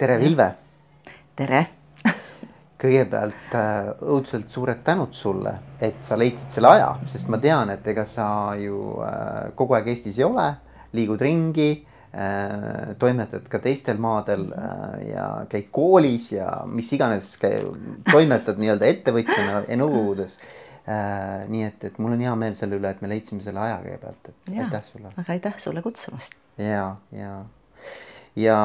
tere, Vilve. tere kõigepealt äh, õudselt suured tänud sulle, et sa leidsid selle aja, sest ma tean, et ega sa ju äh, kogu aeg Eestis ei ole, liigud ringi äh,, toimetad ka teistel maadel ja käid koolis ja mis iganes, toimetad nii-öelda ettevõtjana ja nõukogudes nii et, et mul on hea meel selle üle, et me leidsime selle aja kõigepealt, et ja, aitäh sulle. aga aitäh sulle kutsumast. ja, ja, ja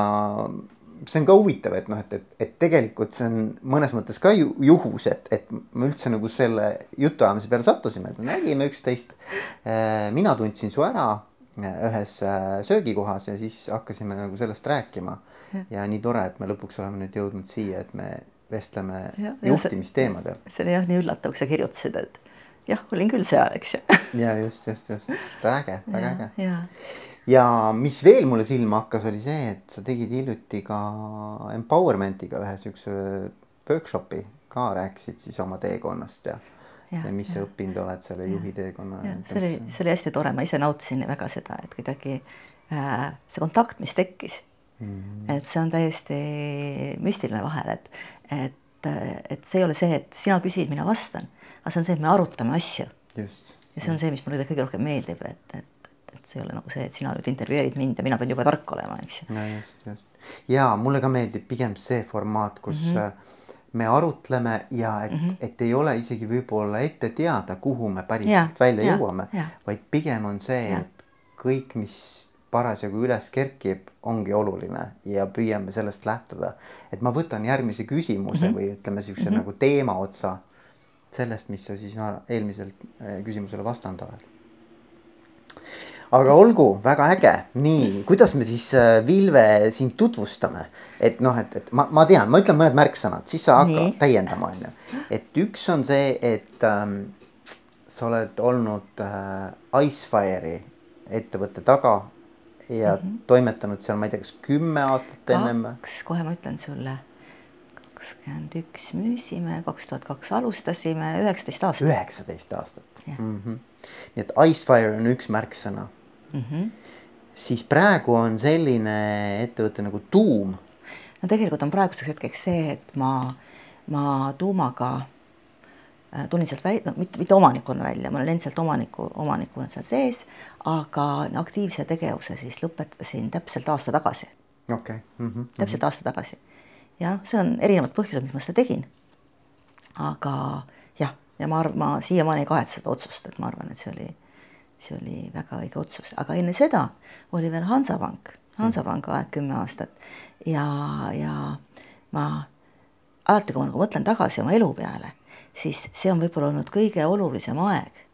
see on ka huvitav, et noh, et, et, et tegelikult see on mõnes mõttes ka ju, juhus, et, et me üldse nagu selle jutuajamise peale sattusime, et me nägime üksteist. Äh, mina tundsin su ära äh, ühes äh, söögikohas ja siis hakkasime nagu sellest rääkima. ja nii tore, et me lõpuks oleme nüüd jõudnud siia, et me vestleme ja, juhtimisteemadel. see oli jah nii üllatav, kui sa kirjutasid, et jah, olin küll seal, eks ju. ja just, just, just, väga äge, väga äge ja mis veel mulle silma hakkas, oli see, et sa tegid hiljuti ka empowerment'iga ühe siukse workshopi ka rääkisid siis oma teekonnast ja, ja, ja mis sa õppinud oled selle juhi teekonna. see oli, see oli hästi tore, ma ise nautisin väga seda, et kuidagi äh, see kontakt, mis tekkis mm. -hmm. et see on täiesti müstiline vahel, et, et, et see ei ole see, et sina küsid, mina vastan, aga see on see, et me arutame asju. ja see on see, mis mulle kõige rohkem meeldib, et, et et see ei ole nagu see, et sina nüüd intervjueerid mind ja mina pean jube tark olema, eks ju. no just, just. ja mulle ka meeldib pigem see formaat, kus mm -hmm. me arutleme ja et mm, -hmm. et ei ole isegi võib-olla ette teada, kuhu me päriselt ja, välja ja, jõuame, vaid pigem on see, et kõik, mis parasjagu üles kerkib, ongi oluline ja püüame sellest lähtuda. et ma võtan järgmise küsimuse mm -hmm. või ütleme siukse mm -hmm. nagu teema otsa sellest, mis sa siis no, eelmisele eh, küsimusele vastanud oled aga olgu, väga äge, nii, kuidas me siis äh, Vilve sind tutvustame, et noh, et, et ma, ma tean, ma ütlen mõned märksõnad, siis sa hakka täiendama, on ju. et üks on see, et ähm, sa oled olnud äh, Icefire'i ettevõtte taga ja mm -hmm. toimetanud seal, ma ei tea, kas kümme aastat ennem. kaks, kohe ma ütlen sulle kakskümmend üks müüsime, kaks tuhat kaks alustasime, üheksateist aastat. üheksateist aastat. Mm -hmm. nii et Icefire on üks märksõna mm. -hmm. siis praegu on selline ettevõte nagu Tuum. no tegelikult on praeguseks hetkeks see, et ma, ma Tuumaga äh, tulin sealt välja, no mitte, mitte omanikuna välja, ma olen endiselt omaniku, omanikuna seal sees, aga aktiivse tegevuse siis lõpetasin täpselt aasta tagasi. okei okay. mm. -hmm. täpselt aasta tagasi. ja noh, see on erinevad põhjused, miks ma seda tegin. aga jah, ja ma arvan, ma siiamaani ei kahetse seda otsust, et ma arvan, et see oli see oli väga õige otsus, aga enne seda oli veel Hansapank, Hansapanga aeg kümme aastat ja, ja ma alati, kui ma nagu mõtlen tagasi oma elu peale, siis see on võib-olla olnud kõige olulisem aeg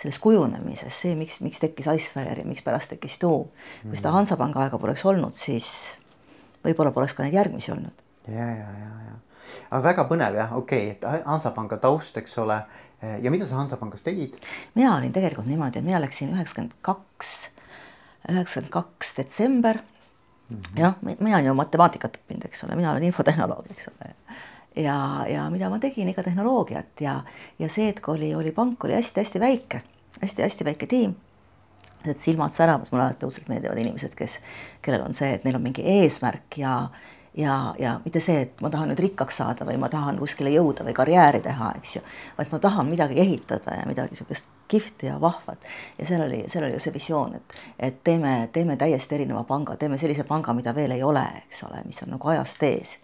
selles kujunemises, see, miks, miks tekkis Icefire ja mikspärast tekkis Tuum. kui seda mm. Hansapanga aega poleks olnud, siis võib-olla poleks ka neid järgmisi olnud. ja, ja, ja, ja aga väga põnev jah, okei okay,, et Hansapanga taust, eks ole. Ja mida sa Hansapangas tegid? mina olin tegelikult niimoodi, et mina läksin üheksakümmend kaks, üheksakümmend kaks detsember mm. -hmm. ja noh, mina olen ju matemaatikat õppinud, eks ole, mina olen infotehnoloog, eks ole. ja, ja mida ma tegin, ikka tehnoloogiat ja, ja see hetk oli, oli pank oli hästi-hästi väike hästi,, hästi-hästi väike tiim et silmad säramas, mulle alati õudselt meeldivad inimesed, kes, kellel on see, et neil on mingi eesmärk ja ja, ja mitte see, et ma tahan nüüd rikkaks saada või ma tahan kuskile jõuda või karjääri teha, eks ju, vaid ma tahan midagi ehitada ja midagi niisugust kihvti ja vahvat. ja seal oli, seal oli ju see visioon, et, et teeme, teeme täiesti erineva panga, teeme sellise panga, mida veel ei ole, eks ole, mis on nagu ajast ees.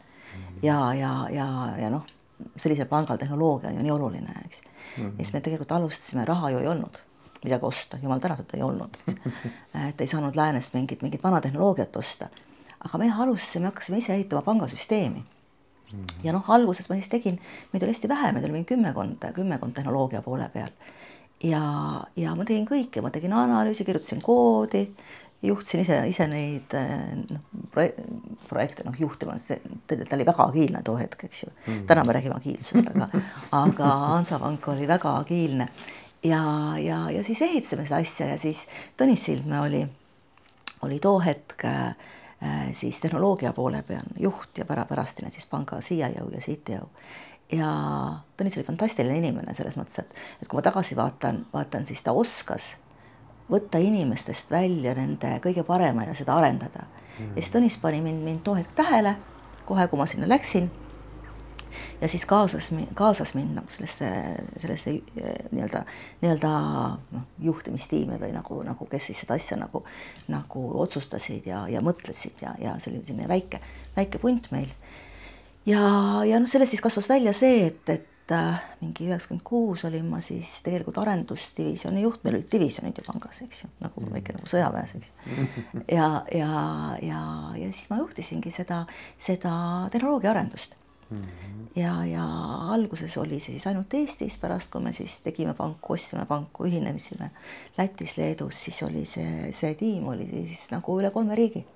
ja, ja, ja, ja noh, sellisel pangal tehnoloogia on ju nii oluline, eks mm. -hmm. ja siis me tegelikult alustasime, raha ju ei olnud midagi osta, jumal tänatud ei olnud. et ei saanud läänest mingit, mingit vana tehnoloogiat osta aga me alustasime, hakkasime ise ehitama pangasüsteemi mm. -hmm. ja noh, alguses ma siis tegin, meid oli hästi vähe, meid oli mingi kümmekond, kümmekond tehnoloogia poole peal. ja, ja ma tegin kõike, ma tegin analüüsi, kirjutasin koodi, juhtisin ise, ise neid noh, projekte noh juhtima, see, ta oli väga agiilne too hetk, eks ju mm. -hmm. täna me räägime agiilsust, aga, aga Hansapank oli väga agiilne ja, ja, ja siis ehitasime seda asja ja siis Tõnis Sildmäe oli, oli too hetk äh, siis tehnoloogia poole peal juht ja pärapärastine siis panga CIO ja CTO. ja Tõnis oli fantastiline inimene selles mõttes, et, et kui ma tagasi vaatan, vaatan, siis ta oskas võtta inimestest välja nende kõige parema ja seda arendada. Mm.. ja siis Tõnis pani mind, mind too hetk tähele kohe, kui ma sinna läksin ja siis kaasas, kaasas mind nagu sellesse, sellesse eh, nii-öelda, nii-öelda noh, juhtimistiimi või nagu, nagu kes siis seda asja nagu, nagu otsustasid ja, ja mõtlesid ja, ja see oli selline väike, väike punt meil. ja, ja noh, sellest siis kasvas välja see, et, et äh, mingi üheksakümmend kuus olin ma siis tegelikult arendusdivisjoni juht, meil olid divisjonid ju pangas, eks ju, nagu mm. väike nagu sõjaväes, eks ja, ja, ja, ja siis ma juhtisingi seda, seda tehnoloogiaarendust Mm -hmm. ja, ja alguses oli see siis ainult Eestis, pärast kui me siis tegime panku, ostsime panku, ühinesime Lätis, Leedus, siis oli see, see tiim oli siis nagu üle kolme riigi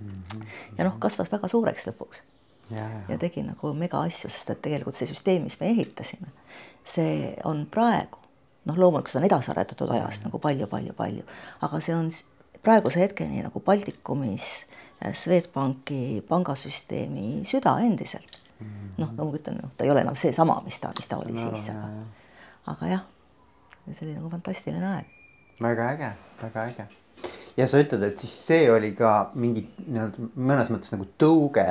mm. -hmm. ja noh, kasvas väga suureks lõpuks. Ja, ja. ja tegi nagu mega asju, sest et tegelikult see süsteem, mis me ehitasime, see on praegu noh, loomulikult seda on edasi arendatud ajast nagu palju-palju-palju, aga see on praeguse hetkeni nagu Baltikumis Swedbanki pangasüsteemi süda endiselt noh, nagu ma ütlen, noh, ta ei ole enam seesama, mis ta, mis ta oli no, siis, aga, aga jah, see oli nagu fantastiline aeg. väga äge, väga äge. ja sa ütled, et siis see oli ka mingi nii-öelda mõnes mõttes nagu tõuge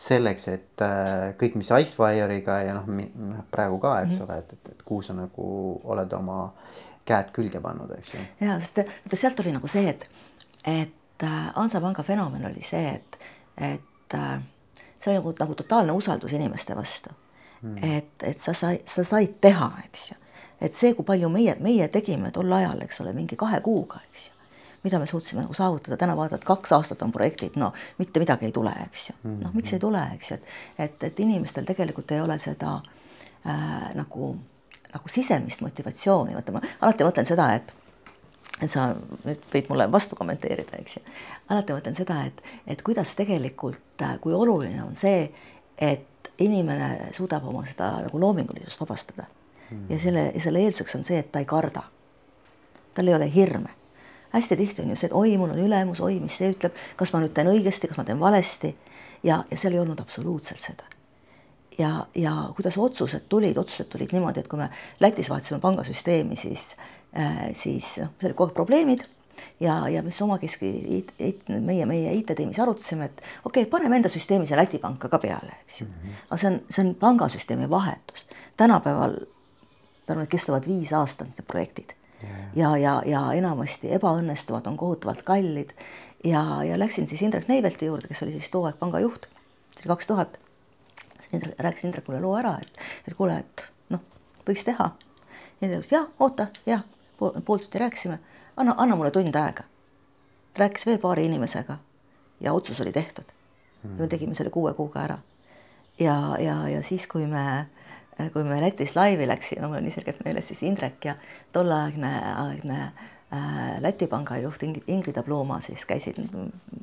selleks, et äh, kõik, mis Icewire'iga ja noh, noh praegu ka, eks mm -hmm. ole, et, et, et kuhu sa nagu oled oma käed külge pannud, eks ju. ja, sest vaata sealt oli nagu see, et, et äh, Hansapanga fenomen oli see, et, et äh, see oli nagu, nagu totaalne usaldus inimeste vastu. Mm.. et, et sa sai, sa said teha, eks ju. et see, kui palju meie, meie tegime tol ajal, eks ole, mingi kahe kuuga, eks ju. Mida me suutsime nagu saavutada, täna vaatad, kaks aastat on projektid, no mitte midagi ei tule, eks ju. noh, miks ei tule, eks ju, et, et, et inimestel tegelikult ei ole seda äh, nagu, nagu sisemist motivatsiooni, vaata ma alati mõtlen seda, et et sa nüüd võid mulle vastu kommenteerida, eks ju. alati mõtlen seda, et, et kuidas tegelikult, kui oluline on see, et inimene suudab oma seda nagu loomingulisust vabastada mm. ja selle, ja selle eelduseks on see, et ta ei karda. tal ei ole hirme. hästi tihti on ju see, et oi, mul on ülemus, oi, mis see ütleb, kas ma nüüd teen õigesti, kas ma teen valesti ja, ja seal ei olnud absoluutselt seda ja, ja kuidas otsused tulid, otsused tulid niimoodi, et kui me Lätis vahetasime pangasüsteemi, siis Äh, siis noh, see oli aeg probleemid ja, ja mis omakeskis meie, meie IT-tiimis arutasime, et okei okay,, paneme enda süsteemi see Läti panka ka peale, eks ju mm. -hmm. aga see on, see on pangasüsteemi vahetus. tänapäeval, et kestavad viis aastat need projektid yeah. ja, ja, ja enamasti ebaõnnestuvad, on kohutavalt kallid ja, ja läksin siis Indrek Neivelti juurde, kes oli siis too aeg pangajuht, see oli kaks tuhat. rääkisin Indrekule loo ära, et, et kuule, et noh, võiks teha. ta ütles jah, oota, jah pool tundi rääkisime, anna, anna mulle tund aega. rääkis veel paari inimesega ja otsus oli tehtud hmm.. me tegime selle kuue kuuga ära. ja, ja, ja siis, kui me, kui me Lätis laivi läksime, mul on nii selgelt meeles siis Indrek ja tolleaegne, aegne äh, Läti panga juht Ingrid Abloma siis käisid,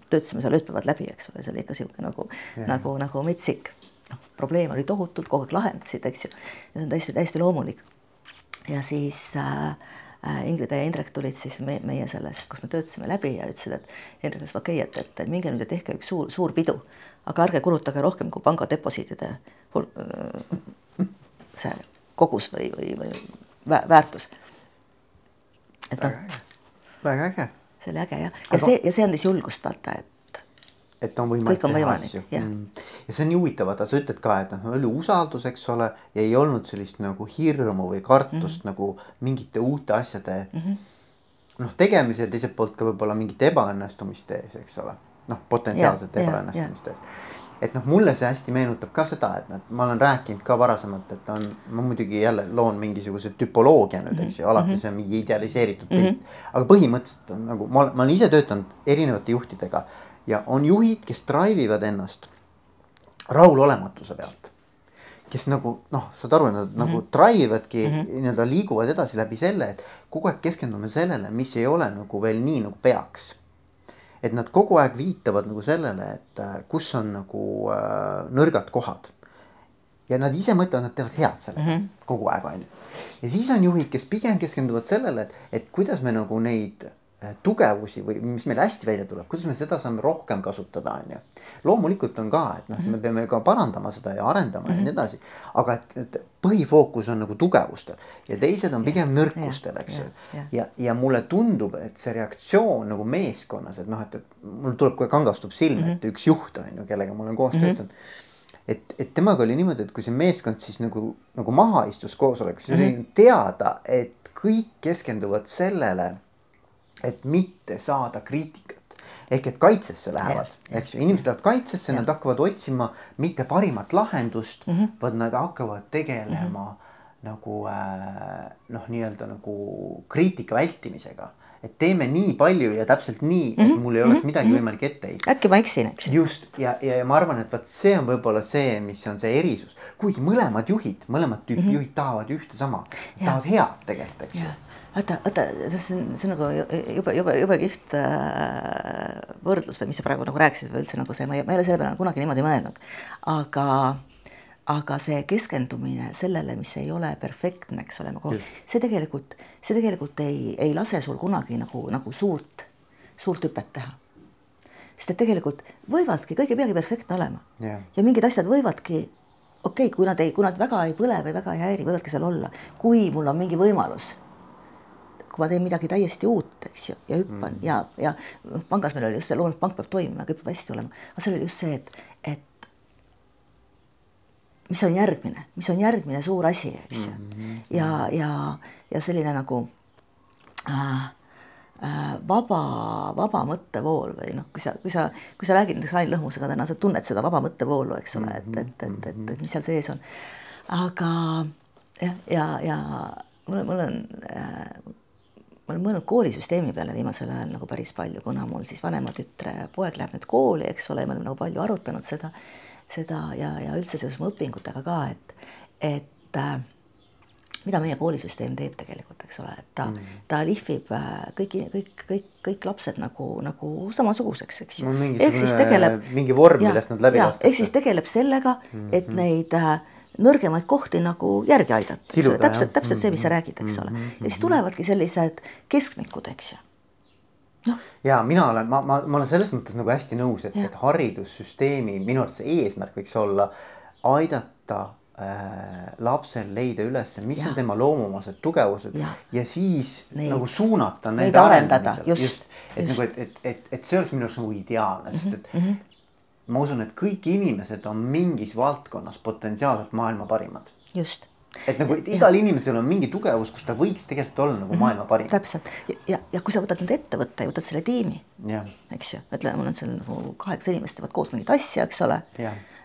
töötasime seal ööpäevad läbi, eks ole, see oli ikka niisugune nagu, nagu, nagu metsik. noh, probleem oli tohutult, kogu aeg lahendasid, eks ju. ja see on täiesti, täiesti loomulik. ja siis Äh, Ingrid ja Indrek tulid siis me, meie sellest, kus me töötasime läbi ja ütlesid, et Indrek ütles, okei okay,, et, et, minge nüüd ja tehke üks suur, suur pidu, aga ärge kulutage rohkem kui panga deposiitide äh, see kogus või, või, või väärtus. et noh. väga äge. see oli äge jah, ja see ja see andis julgust vaata, et et on võimalik teha asju. Mm. ja see on nii huvitav, vaata sa ütled ka, et noh, oli usaldus, eks ole, ja ei olnud sellist nagu hirmu või kartust mm -hmm. nagu mingite uute asjade mm -hmm. noh, tegemisel, teiselt poolt ka võib-olla mingite ebaõnnestumiste ees, eks ole. noh, potentsiaalsete ebaõnnestumiste ees. et noh, mulle see hästi meenutab ka seda, et noh, ma olen rääkinud ka varasemalt, et on, ma muidugi jälle loon mingisuguse tüpoloogia nüüd, eks ju, mhm. alati mm -hmm. see on mingi idealiseeritud pilt mm. -hmm. aga põhimõtteliselt on nagu ma, ma olen ise töötanud erinevate juhtidega ja on juhid, kes drive ivad ennast rahulolematuse pealt. kes nagu noh, saad aru, nad mm -hmm. nagu drive ivadki mm -hmm. nii-öelda liiguvad edasi läbi selle, et kogu aeg keskendume sellele, mis ei ole nagu veel nii nagu peaks. et nad kogu aeg viitavad nagu sellele, et äh, kus on nagu äh, nõrgad kohad. ja nad ise mõtlevad, nad teevad head sellega mm -hmm. kogu aeg on ju. ja siis on juhid, kes pigem keskenduvad sellele, et, et kuidas me nagu neid tugevusi või mis meil hästi välja tuleb, kuidas me seda saame rohkem kasutada, on ju. loomulikult on ka, et noh, me peame ka parandama seda ja arendama mm -hmm. ja nii mhm. edasi, aga et, et põhifookus on nagu tugevustel ja teised on pigem nõrkustel, eks ju. ja, ja, ja mulle tundub, et see reaktsioon nagu meeskonnas, et noh, et, mul tuleb kohe kangastub silme mm, -hmm. et üks juht on ju, kellega ma olen koos mm -hmm. töötanud et, et temaga oli niimoodi, et kui see meeskond siis nagu, nagu maha istus koosolek, siis mm -hmm. oli teada, et kõik keskenduvad sellele, et mitte saada kriitikat ehk et kaitsesse lähevad, eks ju, inimesed lähevad kaitsesse, nad hakkavad otsima mitte parimat lahendust mm, -hmm. vaid nad hakkavad tegelema mm -hmm. nagu äh, noh, nii-öelda nagu kriitika vältimisega et teeme nii palju ja täpselt nii, et mm -hmm. mul ei oleks mhm. midagi mm -hmm. võimalik ette heita. äkki ma eksin, eks. just ja, ja, ja ma arvan, et vot see on võib-olla see, mis on see erisus, kuigi mõlemad juhid, mõlemad tüüpi mm -hmm. juhid tahavad ühte sama, tahavad head tegelikult, eks ju oota, oota, see on, see on nagu jube, jube, jube kihvt äh, võrdlus või mis sa praegu nagu rääkisid või üldse nagu see, ma ei, ma ei ole selle peale kunagi niimoodi mõelnud. aga aga see keskendumine sellele, mis ei ole perfektne, eks ole, nagu see tegelikult, see tegelikult ei, ei lase sul kunagi nagu, nagu suurt, suurt hüpet teha. sest et tegelikult võivadki, kõik ei peagi perfektne olema yeah. ja mingid asjad võivadki okei okay,, kui nad ei, kui nad väga ei põle või väga ei häiri, võivadki seal olla, kui mul on mingi võimalus kui ma teen midagi täiesti uut, eks ju, ja hüppan mm. ja, ja pangas meil oli just see, loomulikult pank peab toimima, kõik peab hästi olema, aga seal oli just see, et, et mis on järgmine, mis on järgmine suur asi, eks ju mm -hmm. ja, ja, ja selline nagu äh, äh, vaba, vaba mõttevool või noh, kui sa, kui sa, kui sa räägid näiteks Rain Lõhmusega täna, sa tunned seda vaba mõttevoolu, eks ole, et, et, et, et, et mis seal sees on. aga jah, ja, ja, ja mul on, mul on äh, ma olen mõelnud koolisüsteemi peale viimasel ajal nagu päris palju, kuna mul siis vanema tütre poeg läheb nüüd kooli, eks ole, me oleme nagu palju arutanud seda seda ja, ja üldse seoses mu õpingutega ka, et, et äh, mida meie koolisüsteem teeb tegelikult, eks ole, et ta mm., ta lihvib äh, kõiki, kõik, kõik, kõik lapsed nagu, nagu samasuguseks, eks ju no,. ehk siis tegeleb. mingi vorm, millest nad läbi lastakse. ehk siis tegeleb sellega, et mm -hmm. neid äh, nõrgemaid kohti nagu järgi aidata, eks ole, täpselt, täpselt see, mis sa räägid, eks ole. ja siis tulevadki sellised keskmikud, eks ju no.. ja mina olen, ma, ma, ma olen selles mõttes nagu hästi nõus, et, et haridussüsteemi minu arvates eesmärk võiks olla aidata äh, lapsel leida üles, mis ja. on tema loomuomased tugevused ja, ja siis neid, nagu suunata neid arendada, just, just. et nagu, et, et, et, et see oleks minu arust nagu ideaalne mm, -hmm. sest et mm -hmm. Ma usun, et kõik inimesed on mingis valdkonnas potentsiaalselt maailma parimad. just et nagu et igal ja. inimesel on mingi tugevus, kus ta võiks tegelikult olla nagu -hmm. maailma parim. täpselt ja, ja, ja kui sa võtad nüüd ettevõtte ja võtad selle tiimi, eks ju, ütleme, mul on seal nagu kaheksa inimest teevad koos mingit asja, eks ole.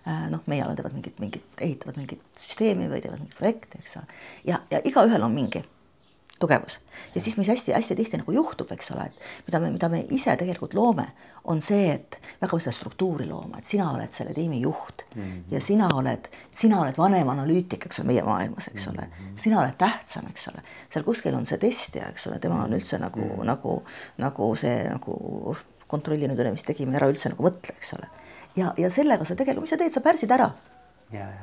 Äh, noh, meie all teevad mingit, mingit, ehitavad mingit süsteemi või teevad mingit projekti, eks ole. ja, ja igaühel on mingi tugevus. ja siis, mis hästi-hästi tihti nagu juhtub, eks ole, et mida me, mida me ise tegelikult loome, on see, et me hakkame seda struktuuri looma, et sina oled selle tiimi juht mm -hmm. ja sina oled, sina oled vanem analüütik, eks ole, meie maailmas, eks ole mm. -hmm. sina oled tähtsam, eks ole, seal kuskil on see testija, eks ole, tema on üldse nagu mm, -hmm. nagu, nagu see nagu kontrolli nüüd üle, mis tegime, ära üldse nagu mõtle, eks ole. ja, ja sellega sa tegelikult, mis sa teed, sa pärsid ära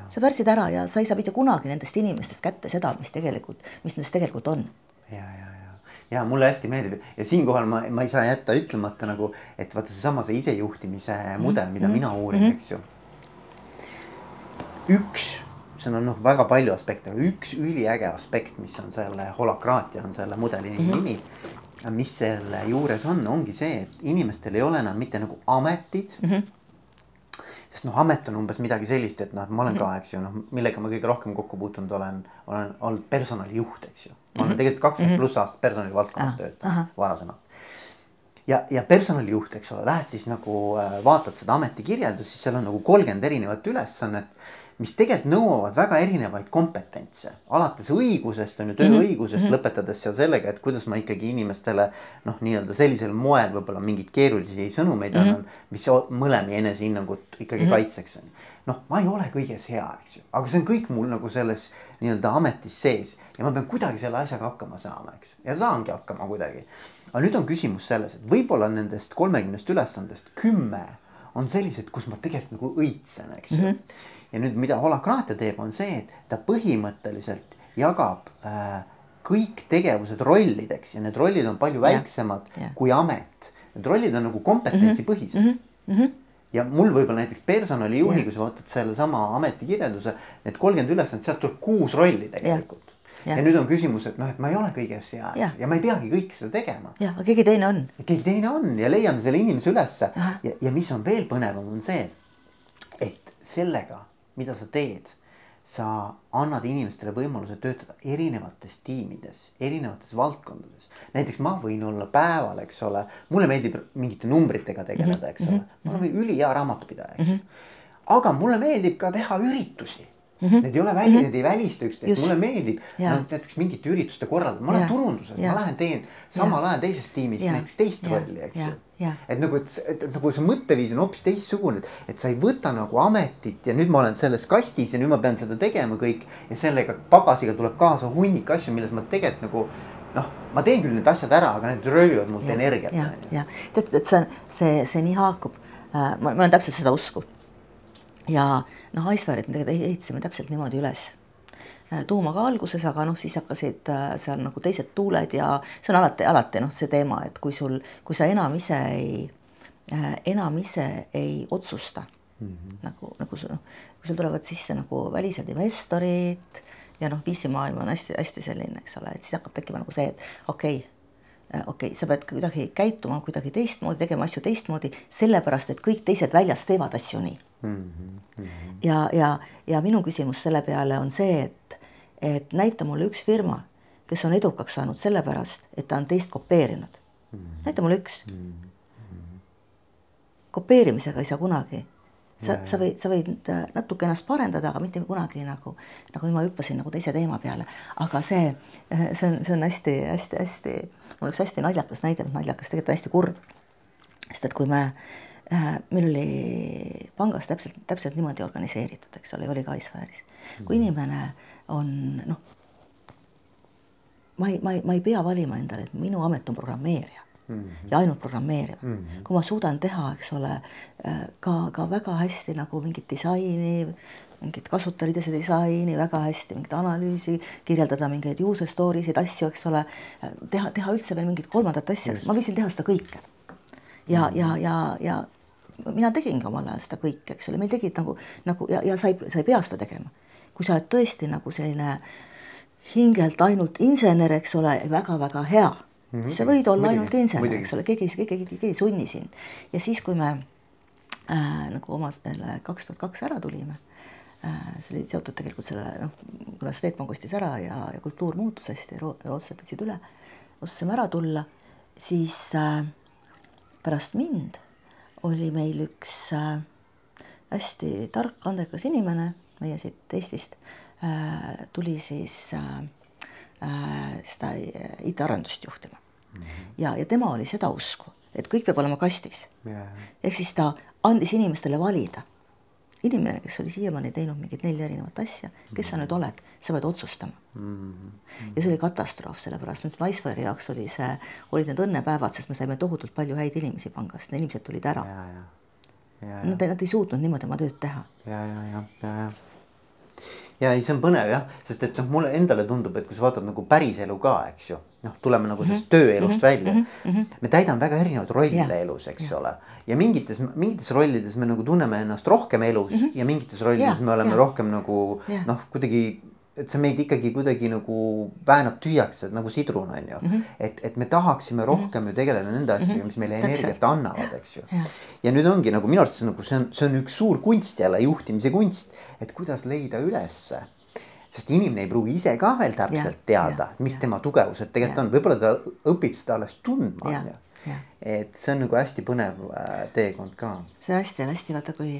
sa pärsid ära ja sa ei saa mitte kunagi nendest inimestest kätte seda, mis tegelikult, mis nendest tegelikult on ja, ja, ja, ja mulle hästi meeldib ja siinkohal ma, ma ei saa jätta ütlemata nagu, et vaata seesama see isejuhtimise mudel, mida mm -hmm. mina uurin mm, -hmm. eks ju. üks, seal on noh, väga palju aspekte, aga üks üliäge aspekt, mis on selle holakraatia on selle mudeli mm -hmm. nimi. mis selle juures on, ongi see, et inimestel ei ole enam mitte nagu ametid mm. -hmm sest noh, amet on umbes midagi sellist, et noh, et ma olen ka, mhm. eks ju, noh, millega ma kõige rohkem kokku puutunud olen, olen olnud personalijuht, eks ju ma olen mhm. tegelikult kakskümmend mhm. pluss aastat personalivaldkonnas töötanud varasemalt. ja, ja personalijuht, eks ole, lähed siis nagu äh, vaatad seda ametikirjeldust, siis seal on nagu kolmkümmend erinevat ülesannet mis tegelikult nõuavad väga erinevaid kompetentse, alates õigusest on ju tööõigusest mm -hmm. lõpetades seal sellega, et kuidas ma ikkagi inimestele noh, nii-öelda sellisel moel võib-olla mingeid keerulisi sõnumeid mm -hmm. annan, mis mõlemi enesehinnangut ikkagi mm -hmm. kaitseks on noh, ma ei ole kõiges hea, eks ju, aga see on kõik mul nagu selles nii-öelda ametis sees ja ma pean kuidagi selle asjaga hakkama saama, eks ja saangi hakkama kuidagi. aga nüüd on küsimus selles, et võib-olla nendest kolmekümnest ülesandest kümme on sellised, kus ma tegelikult nagu õitsen, eks ju mm. -hmm ja nüüd, mida holakraatia teeb, on see, et ta põhimõtteliselt jagab äh, kõik tegevused rollideks ja need rollid on palju väiksemad ja, kui amet. Need rollid on nagu kompetentsipõhised mm. -hmm. ja mul võib-olla näiteks personalijuhi, kui sa vaatad sellesama ametikirjelduse, need kolmkümmend ülesannet, sealt tuleb kuus rolli tegelikult. Ja. ja nüüd on küsimus, et noh, et ma ei ole kõiges heas ja. ja ma ei peagi kõike seda tegema. jah, aga keegi teine on. keegi teine on ja leiame selle inimese ülesse ja, ja mis on veel põnevam, on see, et sellega, mida sa teed. Sa annad inimestele võimaluse töötada erinevates tiimides, erinevates valdkondades. näiteks ma võin olla päeval, eks ole, mulle meeldib mingite numbritega tegeleda, eks ole, ma olen ülihea raamatupidaja, eks. aga mulle meeldib ka teha üritusi Mm -hmm. Need ei ole väli mm, -hmm. need ei välista üksteist, mulle meeldib no, näiteks mingite ürituste korraldamine, ma olen turunduses, ma lähen teen samal ajal teises tiimis ja. näiteks teist ja. rolli, eks ju. et nagu, et, et, et nagu see mõtteviis on hoopis teistsugune, et sa ei võta nagu ametit ja nüüd ma olen selles kastis ja nüüd ma pean seda tegema kõik. ja sellega pagasiga tuleb kaasa hunnik asju, milles ma tegelikult nagu noh, ma teen küll need asjad ära, aga need röövivad mult energiat. ja, ja tead, et see on, see, see nii haakub äh,, ma, ma olen täpselt seda usku ja noh, Icefire'it me tegelikult ehitasime täpselt niimoodi üles äh, tuumaga alguses, aga noh, siis hakkasid äh, seal nagu teised tuuled ja see on alati, alati noh, see teema, et kui sul, kui sa enam ise ei, äh, enam ise ei otsusta mm -hmm. nagu, nagu see noh, kui sul tulevad sisse nagu välised investorid ja noh, VC-maailm on hästi-hästi selline, eks ole, et siis hakkab tekkima nagu see, et okei okay,, okei okay,, sa pead kuidagi käituma kuidagi teistmoodi, tegema asju teistmoodi, sellepärast et kõik teised väljas teevad asju nii mm. -hmm. ja, ja, ja minu küsimus selle peale on see, et, et näita mulle üks firma, kes on edukaks saanud sellepärast, et ta on teist kopeerinud mm. -hmm. näita mulle üks mm. -hmm. kopeerimisega ei saa kunagi sa, sa võid, sa võid äh, natuke ennast parendada, aga mitte kunagi nagu, nagu ma hüppasin nagu teise teema peale, aga see, äh, see on, see on hästi-hästi-hästi, mul üks hästi naljakas näide, naljakas, tegelikult hästi kurb. sest et kui me äh, meil oli pangas täpselt, täpselt niimoodi organiseeritud, eks ole, oli ka iSphere'is. kui mhm. inimene on noh, ma ei, ma ei, ma ei pea valima endale, et minu amet on programmeerija mm -hmm. ja ainult programmeerija mm. -hmm. kui ma suudan teha, eks ole, äh, ka, ka väga hästi nagu mingit disaini, mingit kasutajaliidese disaini, väga hästi mingit analüüsi, kirjeldada mingeid user story sid, asju, eks ole, äh, teha, teha üldse veel mingit kolmandat asja, ma võisin teha seda kõike. ja mm, -hmm. ja, ja, ja mina tegingi omal ajal seda kõike, eks ole, meil tegid nagu, nagu ja, ja sa ei, sa ei pea seda tegema. kui sa oled tõesti nagu selline hingelt ainult insener, eks ole väga,, väga-väga hea mm, -hmm. sa võid olla Muidugi. ainult insener, eks ole, keegi, keegi, keegi, keegi ei sunni sind. ja siis, kui me äh, nagu oma selle kaks tuhat kaks ära tulime äh,, see oli seotud tegelikult selle noh, kuna Swedbank ostis ära ja, ja kultuur muutus hästi, rootslased võtsid üle, otsustasime ära tulla, siis äh, pärast mind oli meil üks äh, hästi tark, andekas inimene meie siit Eestist äh,, tuli siis äh, äh seda IT-arendust juhtima mm. -hmm. ja, ja tema oli seda usku, et kõik peab olema kastis yeah.. ehk siis ta andis inimestele valida inimene, kes oli siiamaani teinud mingit nelja erinevat asja, kes mm -hmm. sa nüüd oled, sa pead otsustama mm. -hmm. ja see oli katastroof, sellepärast ütlesin, Icefire'i jaoks oli see, olid need õnnepäevad, sest me saime tohutult palju häid inimesi pangast, inimesed tulid ära. Nad, nad ei suutnud niimoodi oma tööd teha. ja, ja, ja, ja, ja ja ei, see on põnev jah, sest et noh, mulle endale tundub, et kui sa vaatad nagu päriselu ka, eks ju. noh, tuleme nagu sellest mm -hmm. tööelust mm -hmm. välja mm. -hmm. me täidame väga erinevaid rolle yeah. elus, eks yeah. ole. ja mingites, mingites rollides me nagu tunneme ennast rohkem elus mm -hmm. ja mingites rollides yeah. me oleme yeah. rohkem nagu yeah. noh, kuidagi et see meid ikkagi kuidagi nagu väänab tühjaks, et nagu sidrun on ju mm. -hmm. et, et me tahaksime mhm. rohkem mm -hmm. ju tegeleda nende asjadega, mhm. mis meile energiat annavad, eks ju. ja nüüd ongi nagu minu arust nagu see on, see on üks suur kunst jälle, juhtimise kunst, et kuidas leida ülesse sest inimene ei pruugi ise ka veel täpselt ja, teada, mis ja, tema tugevused tegelikult ja. on, võib-olla ta õpib seda alles tundma, on ju. et see on nagu hästi põnev äh, teekond ka. see on hästi-hästi vaata, kui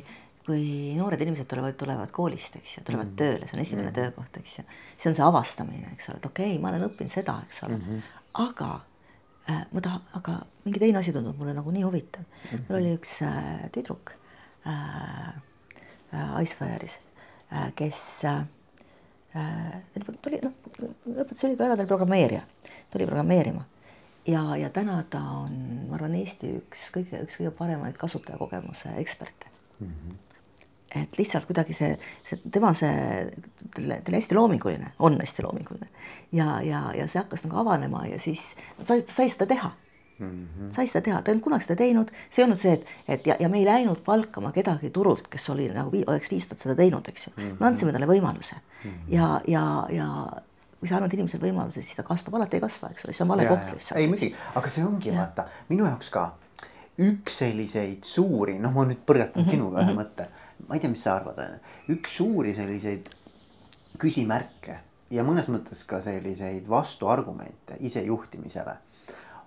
kui noored inimesed tulevad, tulevad koolist, eks ju, tulevad mm -hmm. tööle, see on esimene mm -hmm. töökoht, eks ju. see on see avastamine, eks ole, et okei okay,, ma olen õppinud seda, eks ole mm, -hmm. aga äh, ma tahan, aga mingi teine asi tundub mulle nagu nii huvitav mm. -hmm. mul oli üks äh, tüdruk äh, äh, Icefire'is äh,, kes äh, äh tuli, noh, õpetas ülikooli ära, ta oli programmeerija, tuli programmeerima ja, ja täna ta on, ma arvan, Eesti üks kõige, üks kõige paremaid kasutajakogemuse eksperte mm. -hmm et lihtsalt kuidagi see, see tema see, ta oli hästi loominguline, on hästi loominguline ja, ja, ja see hakkas nagu avanema ja siis sai, sai seda teha mm. -hmm. sai seda teha, ta ei olnud kunagi seda teinud, see ei olnud see, et, et ja, ja me ei läinud palkama kedagi turult, kes oli nagu vii, oleks viis aastat seda teinud, eks ju mm. -hmm. me andsime talle võimaluse mm -hmm. ja, ja, ja kui sa annad inimesele võimaluse, siis ta kasvab, alati ei kasva, eks ole, see on vale koht lihtsalt. ei muidugi, aga see ongi ja. vaata minu jaoks ka üks selliseid suuri, noh, ma nüüd põrgatan mm -hmm. sinuga ühe mm -hmm. mõtte, ma ei tea, mis sa arvad, onju, üks suuri selliseid küsimärke ja mõnes mõttes ka selliseid vastuargumente isejuhtimisele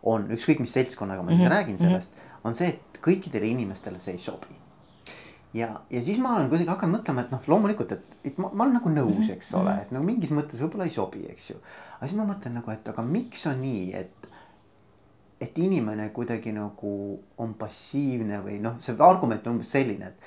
on ükskõik mis seltskonnaga ma siis mm -hmm. räägin sellest, on see, et kõikidele inimestele see ei sobi. ja, ja siis ma olen kuidagi hakanud mõtlema, et noh, loomulikult, et, et ma, ma olen nagu nõus, eks ole, et nagu mingis mõttes võib-olla ei sobi, eks ju. aga siis ma mõtlen nagu, et aga miks on nii, et et inimene kuidagi nagu on passiivne või noh, see argument on umbes selline, et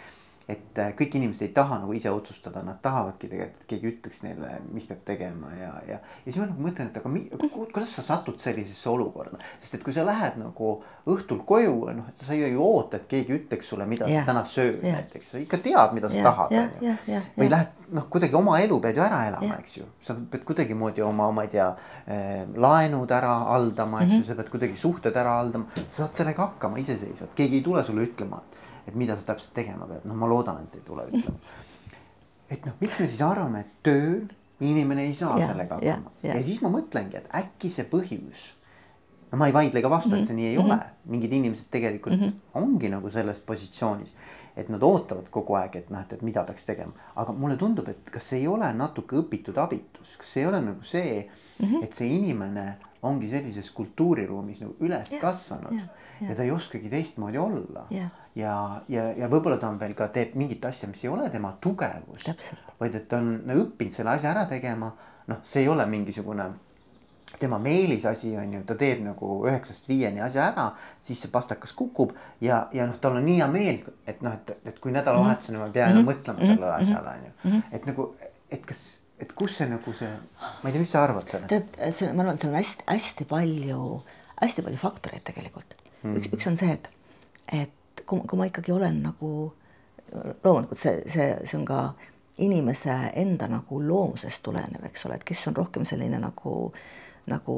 et äh, kõik inimesed ei taha nagu ise otsustada, nad tahavadki tegelikult, et keegi ütleks neile, mis peab tegema ja, ja. ja siis ma nagu mõtlen, et aga mi, kuidas sa satud sellisesse olukorda, sest et kui sa lähed nagu õhtul koju, noh, sa ju oota, et keegi ütleks sulle, mida yeah. sa täna sööd yeah. näiteks, sa ikka tead, mida sa yeah. tahad, on ju. või lähed noh, kuidagi oma elu pead ju ära elama yeah., eks ju, sa pead kuidagimoodi oma, ma ei tea eh,, laenud ära haldama, eks mm -hmm. ju, sa pead kuidagi suhted ära haldama, sa saad sellega hakkama iseseisvalt, keegi ei tule sulle ütlema, et et mida sa täpselt tegema pead, noh, ma loodan, et ei tule ütlema. et noh, miks me siis arvame, et tööl inimene ei saa ja, sellega hakkama ja, ja. ja siis ma mõtlengi, et äkki see põhjus. no ma ei vaidle ka vastu, et see nii ei mm -hmm. ole, mingid inimesed tegelikult mm -hmm. ongi nagu selles positsioonis et nad ootavad kogu aeg, et noh, et, et mida peaks tegema, aga mulle tundub, et kas see ei ole natuke õpitud abitus, kas see ei ole nagu see mm, -hmm. et see inimene ongi sellises kultuuriruumis nagu üles ja, kasvanud. Ja, ja. ja ta ei oskagi teistmoodi olla. Ja ja, ja, ja võib-olla ta on veel ka teeb mingit asja, mis ei ole tema tugevus, vaid et ta on nagu õppinud selle asja ära tegema. noh, see ei ole mingisugune tema meelisasi on ju, ta teeb nagu üheksast viieni asja ära, siis see pastakas kukub. Ja, ja noh, tal on nii hea meel, et noh, et, et kui nädalavahetuseni ma ei pea enam mm -hmm. mõtlema sellele mm -hmm. asjale on ju. -hmm. et nagu, et kas, et kus see nagu see, ma ei tea, mis sa arvad sellest? tead, see, ma arvan, seal on hästi-hästi palju, hästi palju faktoreid tegelikult mm. üks, üks on see, et, et kui, kui ma ikkagi olen nagu loomulikult see, see, see on ka inimese enda nagu loomusest tulenev, eks ole, et kes on rohkem selline nagu, nagu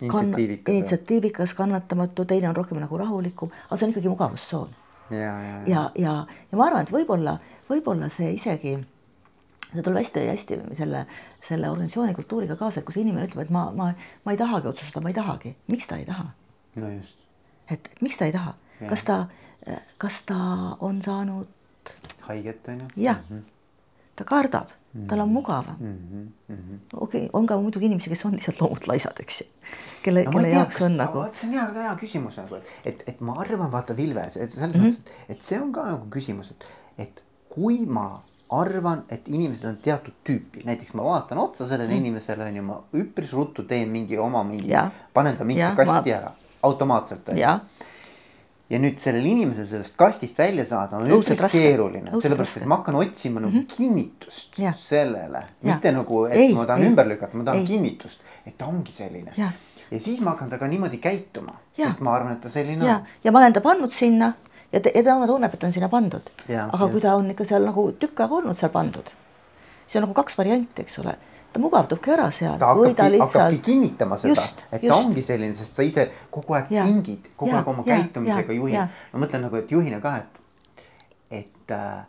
initsiatiivikas, initsiatiivikas, kannatamatu, teine on rohkem nagu rahulikum, aga see on ikkagi mugavustsoon. ja, ja, ja, ja, ja, ja ma arvan, et võib-olla, võib-olla see isegi, see tuleb hästi-hästi selle, selle organisatsiooni kultuuriga kaasa, et kui see inimene ütleb, et ma, ma, ma ei tahagi otsustada, ma ei tahagi, miks ta ei taha? no just. et, et miks ta ei taha? kas ta, kas ta on saanud. haiget on ju. jah mm, -hmm. ta kardab mm, -hmm. tal on mugavam mm -hmm.. okei okay,, on ka muidugi inimesi, kes on lihtsalt loomult laisad, eks ju. kelle no,, kelle jaoks on nagu. see on hea, hea küsimus nagu, et, et ma arvan, vaata Vilves, et selles mm -hmm. mõttes, et see on ka nagu küsimus, et, et kui ma arvan, et inimesed on teatud tüüpi, näiteks ma vaatan otsa sellele mm. inimesele on ju, ma üpris ruttu teen mingi oma mingi, panen ta mingisse kasti ma... ära automaatselt on ju ja nüüd sellel inimesel sellest kastist välja saada on üldse keeruline, sellepärast et ma hakkan otsima nagu mm -hmm. kinnitust ja. sellele, mitte nagu, et ei, ma tahan ei, ümber lükata, ma tahan ei. kinnitust, et ta ongi selline. ja siis ma hakkan temaga niimoodi käituma, sest ma arvan, et ta selline ja. on. ja ma olen ta pannud sinna ja, ja tema tunneb, et ta on sinna pandud. aga kui ta on ikka seal nagu tükk aega olnud seal pandud, siis on nagu kaks varianti, eks ole ta mugavdubki ära seal. ta hakkabki, ta lihtsalt... hakkabki kinnitama seda, et just. ta ongi selline, sest sa ise kogu aeg ja. kingid, kogu ja. aeg oma ja. käitumisega juhid. ma mõtlen nagu, et juhina ka, et, et äh,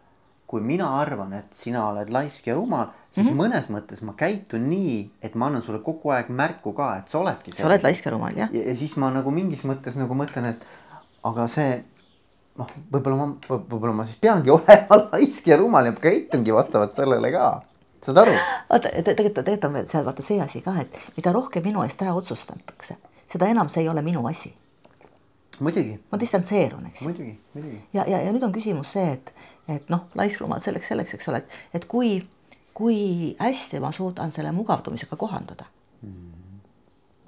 kui mina arvan, et sina oled laisk ja rumal, siis mm -hmm. mõnes mõttes ma käitun nii, et ma annan sulle kogu aeg märku ka, et sa oledki. sa oled laisk ja rumal, jah. ja siis ma nagu mingis mõttes nagu mõtlen, et aga see noh, võib-olla ma, võib-olla ma siis peangi olema laisk ja rumal ja käitungi vastavalt sellele ka saad aru? vaata, tegelikult, tegelikult on veel seal vaata see asi ka, et mida rohkem minu eest ära otsustatakse, seda enam see ei ole minu asi. muidugi. ma distantseerun, eks. muidugi, muidugi. ja, ja, ja nüüd on küsimus see, et, et noh, laiskrumal selleks, selleks, eks ole, et, et kui, kui hästi ma suudan selle mugavdumisega kohanduda mm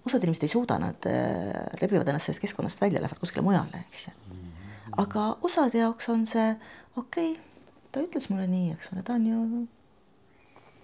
osad inimesed ei suuda, nad äh, rebivad ennast sellest keskkonnast välja, lähevad kuskile mujale, eks ju. Mhm. Aga osade jaoks on see okei okay,, ta ütles mulle nii, eks ole, ta on ju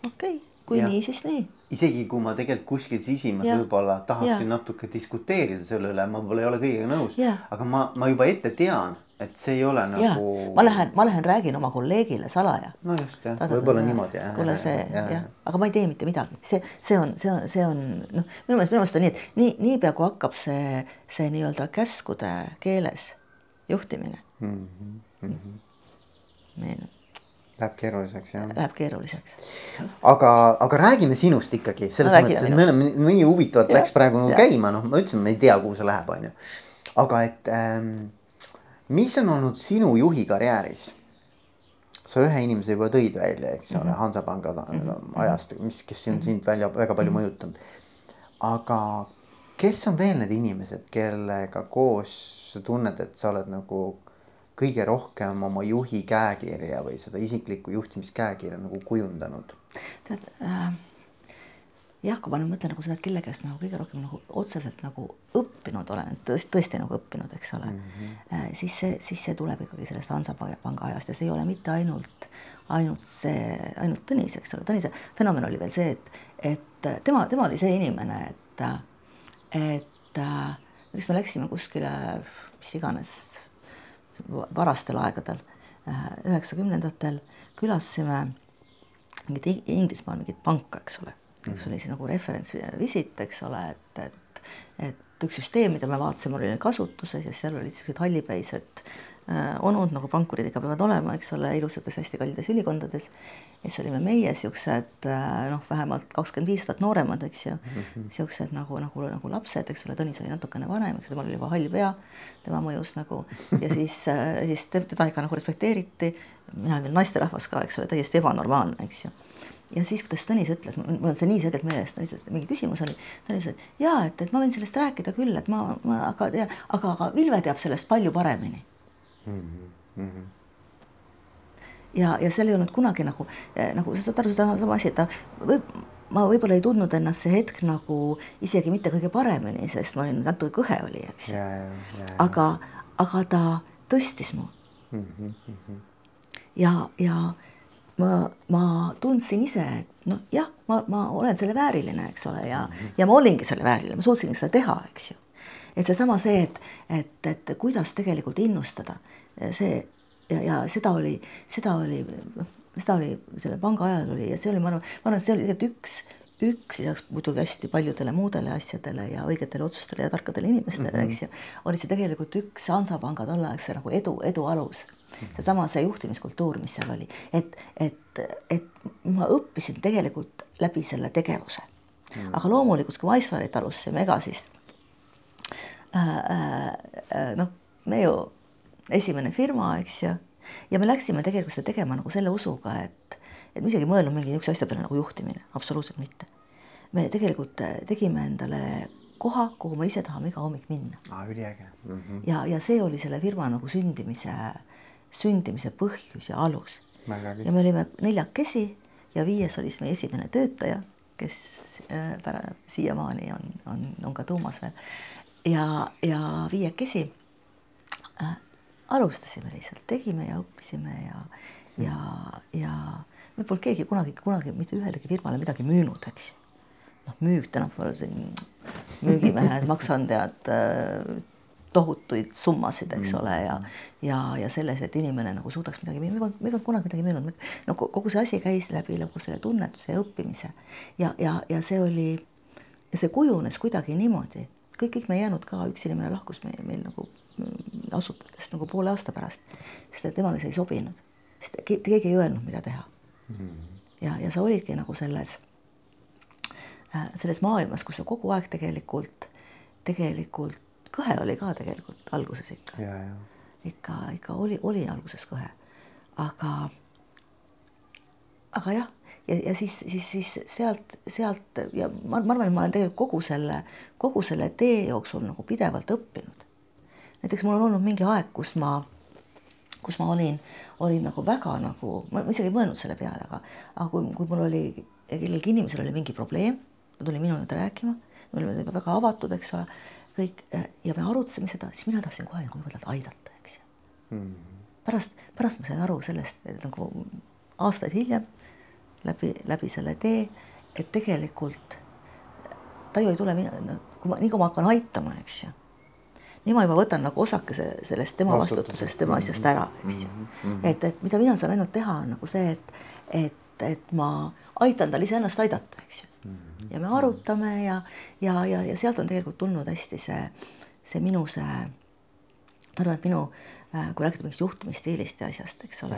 okei okay,, kui ja. nii, siis nii. isegi kui ma tegelikult kuskil sisimas võib-olla tahaksin ja. natuke diskuteerida selle üle, ma võib-olla ei ole kõigega nõus, aga ma, ma juba ette tean, et see ei ole nagu. ma lähen, ma lähen räägin oma kolleegile salaja. no just jah, võib-olla niimoodi jah. kuule see jah ja., aga ma ei tee mitte midagi, see, see on, see on, see on noh, minu meelest, minu meelest on nii, et nii, niipea kui hakkab see, see nii-öelda käskude keeles juhtimine mm. -hmm. Mm -hmm. meil Läheb keeruliseks jah. Läheb keeruliseks. aga, aga räägime sinust ikkagi selles no, mõttes, et me oleme nii huvitavalt läks praegu nagu käima, noh, ma ütlesin, me ei tea, kuhu see läheb, on ju. aga et ähm, mis on olnud sinu juhi karjääris? sa ühe inimese juba tõid välja, eks ole mm -hmm., Hansapanga mm -hmm. ajast, mis, kes on sind välja väga palju -hmm. mõjutanud. aga kes on veel need inimesed, kellega koos sa tunned, et sa oled nagu kõige rohkem oma juhi käekirja või seda isiklikku juhtimiskäekirja nagu kujundanud? tead äh jah, kui ma nüüd mõtlen nagu seda, et kelle käest ma nagu kõige rohkem nagu otseselt nagu õppinud olen, tõesti, tõesti nagu õppinud, eks ole mm, -hmm. siis see, siis see tuleb ikkagi sellest Hansapanga ajast ja see ei ole mitte ainult, ainult see, ainult Tõnis, eks ole, Tõnise fenomen oli veel see, et, et tema, tema oli see inimene, et, et näiteks me läksime kuskile, mis iganes, varastel aegadel, äh, üheksakümnendatel, külastasime mingit Inglismaal mingit panka, eks ole. Eks oli see nagu reference visit, eks ole, et, et, et üks süsteem, mida me vaatasime, oli kasutuses ja seal olid sellised hallipäised äh, onud, nagu pankurid ikka peavad olema, eks ole, ilusates hästi kallides ülikondades. ja siis olime meie siuksed äh, noh, vähemalt kakskümmend viis aastat nooremad, eks ju. Mm -hmm., siuksed nagu, nagu, nagu lapsed, eks ole, Tõnis oli natukene vanem, eks temal oli juba hall pea, tema mõjus nagu. Ja siis äh,, siis teda ikka nagu respekteeriti. mina olin naisterahvas ka, eks ole, täiesti ebanormaalne, eks ju. Ja siis, kuidas Tõnis ütles, mul on see nii selgelt meeles, Tõnis ütles, mingi küsimus oli, Tõnis ütles, jaa, et, et ma võin sellest rääkida küll, et ma, ma, aga, aga, aga Vilve teab sellest palju paremini mm. -hmm. ja, ja seal ei olnud kunagi nagu, eh, nagu sa saad aru, seda sama asi, et ta võib, ma võib-olla ei tundnud ennast see hetk nagu isegi mitte kõige paremini, sest ma olin natuke kõhe oli, eks ju. aga, aga ta tõstis mu mm. -hmm. ja, ja ma, ma tundsin ise, et noh, jah, ma, ma olen selle vääriline, eks ole, ja mm, -hmm. ja ma olingi selle vääriline, ma suutsin seda teha, eks ju. Et seesama see, et, et, et kuidas tegelikult innustada, see ja, ja seda oli, seda oli, noh, seda oli selle panga ajal oli ja see oli, ma arvan, ma arvan, et see oli tegelikult üks, üks lisaks muidugi hästi paljudele muudele asjadele ja õigetele otsustele ja tarkadele inimestele mm, -hmm. eks ju, oli see tegelikult üks Hansapanga tolleaegse nagu edu, edu alus. Seesama, see juhtimiskultuur, mis seal oli, et, et, et ma õppisin tegelikult läbi selle tegevuse. Mm.. aga loomulikult, kui Maisvarit alustasime, ega siis noh, me ju esimene firma, eks ju, ja me läksime tegelikult seda tegema nagu selle usuga, et, et me isegi ei mõelnud mingi niisuguse asja peale nagu juhtimine, absoluutselt mitte. me tegelikult äh, tegime endale koha, kuhu me ise tahame iga hommik minna ah,. üliäge mm. -hmm. ja, ja see oli selle firma nagu sündimise äh, sündimise põhjus ja alus. ja me olime neljakesi ja viies oli siis meie esimene töötaja, kes äh, pära-, siiamaani on, on, on ka tuumas veel. Ja, ja viiekesi äh, alustasime lihtsalt, tegime ja õppisime ja, ja, ja me polnud keegi kunagi, kunagi mitte ühelegi firmale midagi müünud, eks ju. noh, müük tänapäeval siin müügimehed, maksandajad äh, tohutuid summasid, eks mm. ole, ja ja, ja selles, et inimene nagu suudaks midagi, me ei polnud, me ei polnud kunagi midagi müünud, no kogu see asi käis läbi nagu selle tunnetuse ja õppimise ja, ja, ja see oli, ja see kujunes kuidagi niimoodi, kõik, kõik me ei jäänud ka, üks inimene lahkus meil, meil nagu mm, asutades nagu poole aasta pärast, sest et temale see ei sobinud, sest keegi ei öelnud, mida teha. Mm.. ja, ja sa olidki nagu selles, äh, selles maailmas, kus sa kogu aeg tegelikult, tegelikult kõhe oli ka tegelikult alguses ikka. ikka, ikka oli, oli alguses kõhe, aga, aga jah, ja, ja siis, siis, siis sealt, sealt ja ma, ma arvan, et ma olen tegelikult kogu selle, kogu selle tee jooksul nagu pidevalt õppinud. näiteks mul on olnud mingi aeg, kus ma, kus ma olin, olin nagu väga nagu, ma isegi ei mõelnud selle peale, aga, aga kui, kui mul oli, kellelgi inimesel oli mingi probleem, ta tuli minu juurde rääkima, me olime juba väga avatud, eks ole kõik ja me arutasime seda, siis mina tahtsin kohe nagu jumala aidata, eks ju mm.. pärast, pärast ma sain aru sellest nagu aastaid hiljem läbi, läbi selle tee, et tegelikult ta ju ei tule, no kui ma, nii kui ma hakkan aitama, eks ju, nii ma juba võtan nagu osakese sellest tema vastutusest, tema asjast ära, eks ju mm. -hmm. et, et mida mina saan ainult teha, on nagu see, et, et, et ma aitan tal iseennast aidata, eks ju mm. -hmm. ja me arutame ja, ja, ja, ja sealt on tegelikult tulnud hästi see, see minu see, ma arvan, et minu äh, kui rääkida mingist juhtimisstiilist ja asjast, eks ole,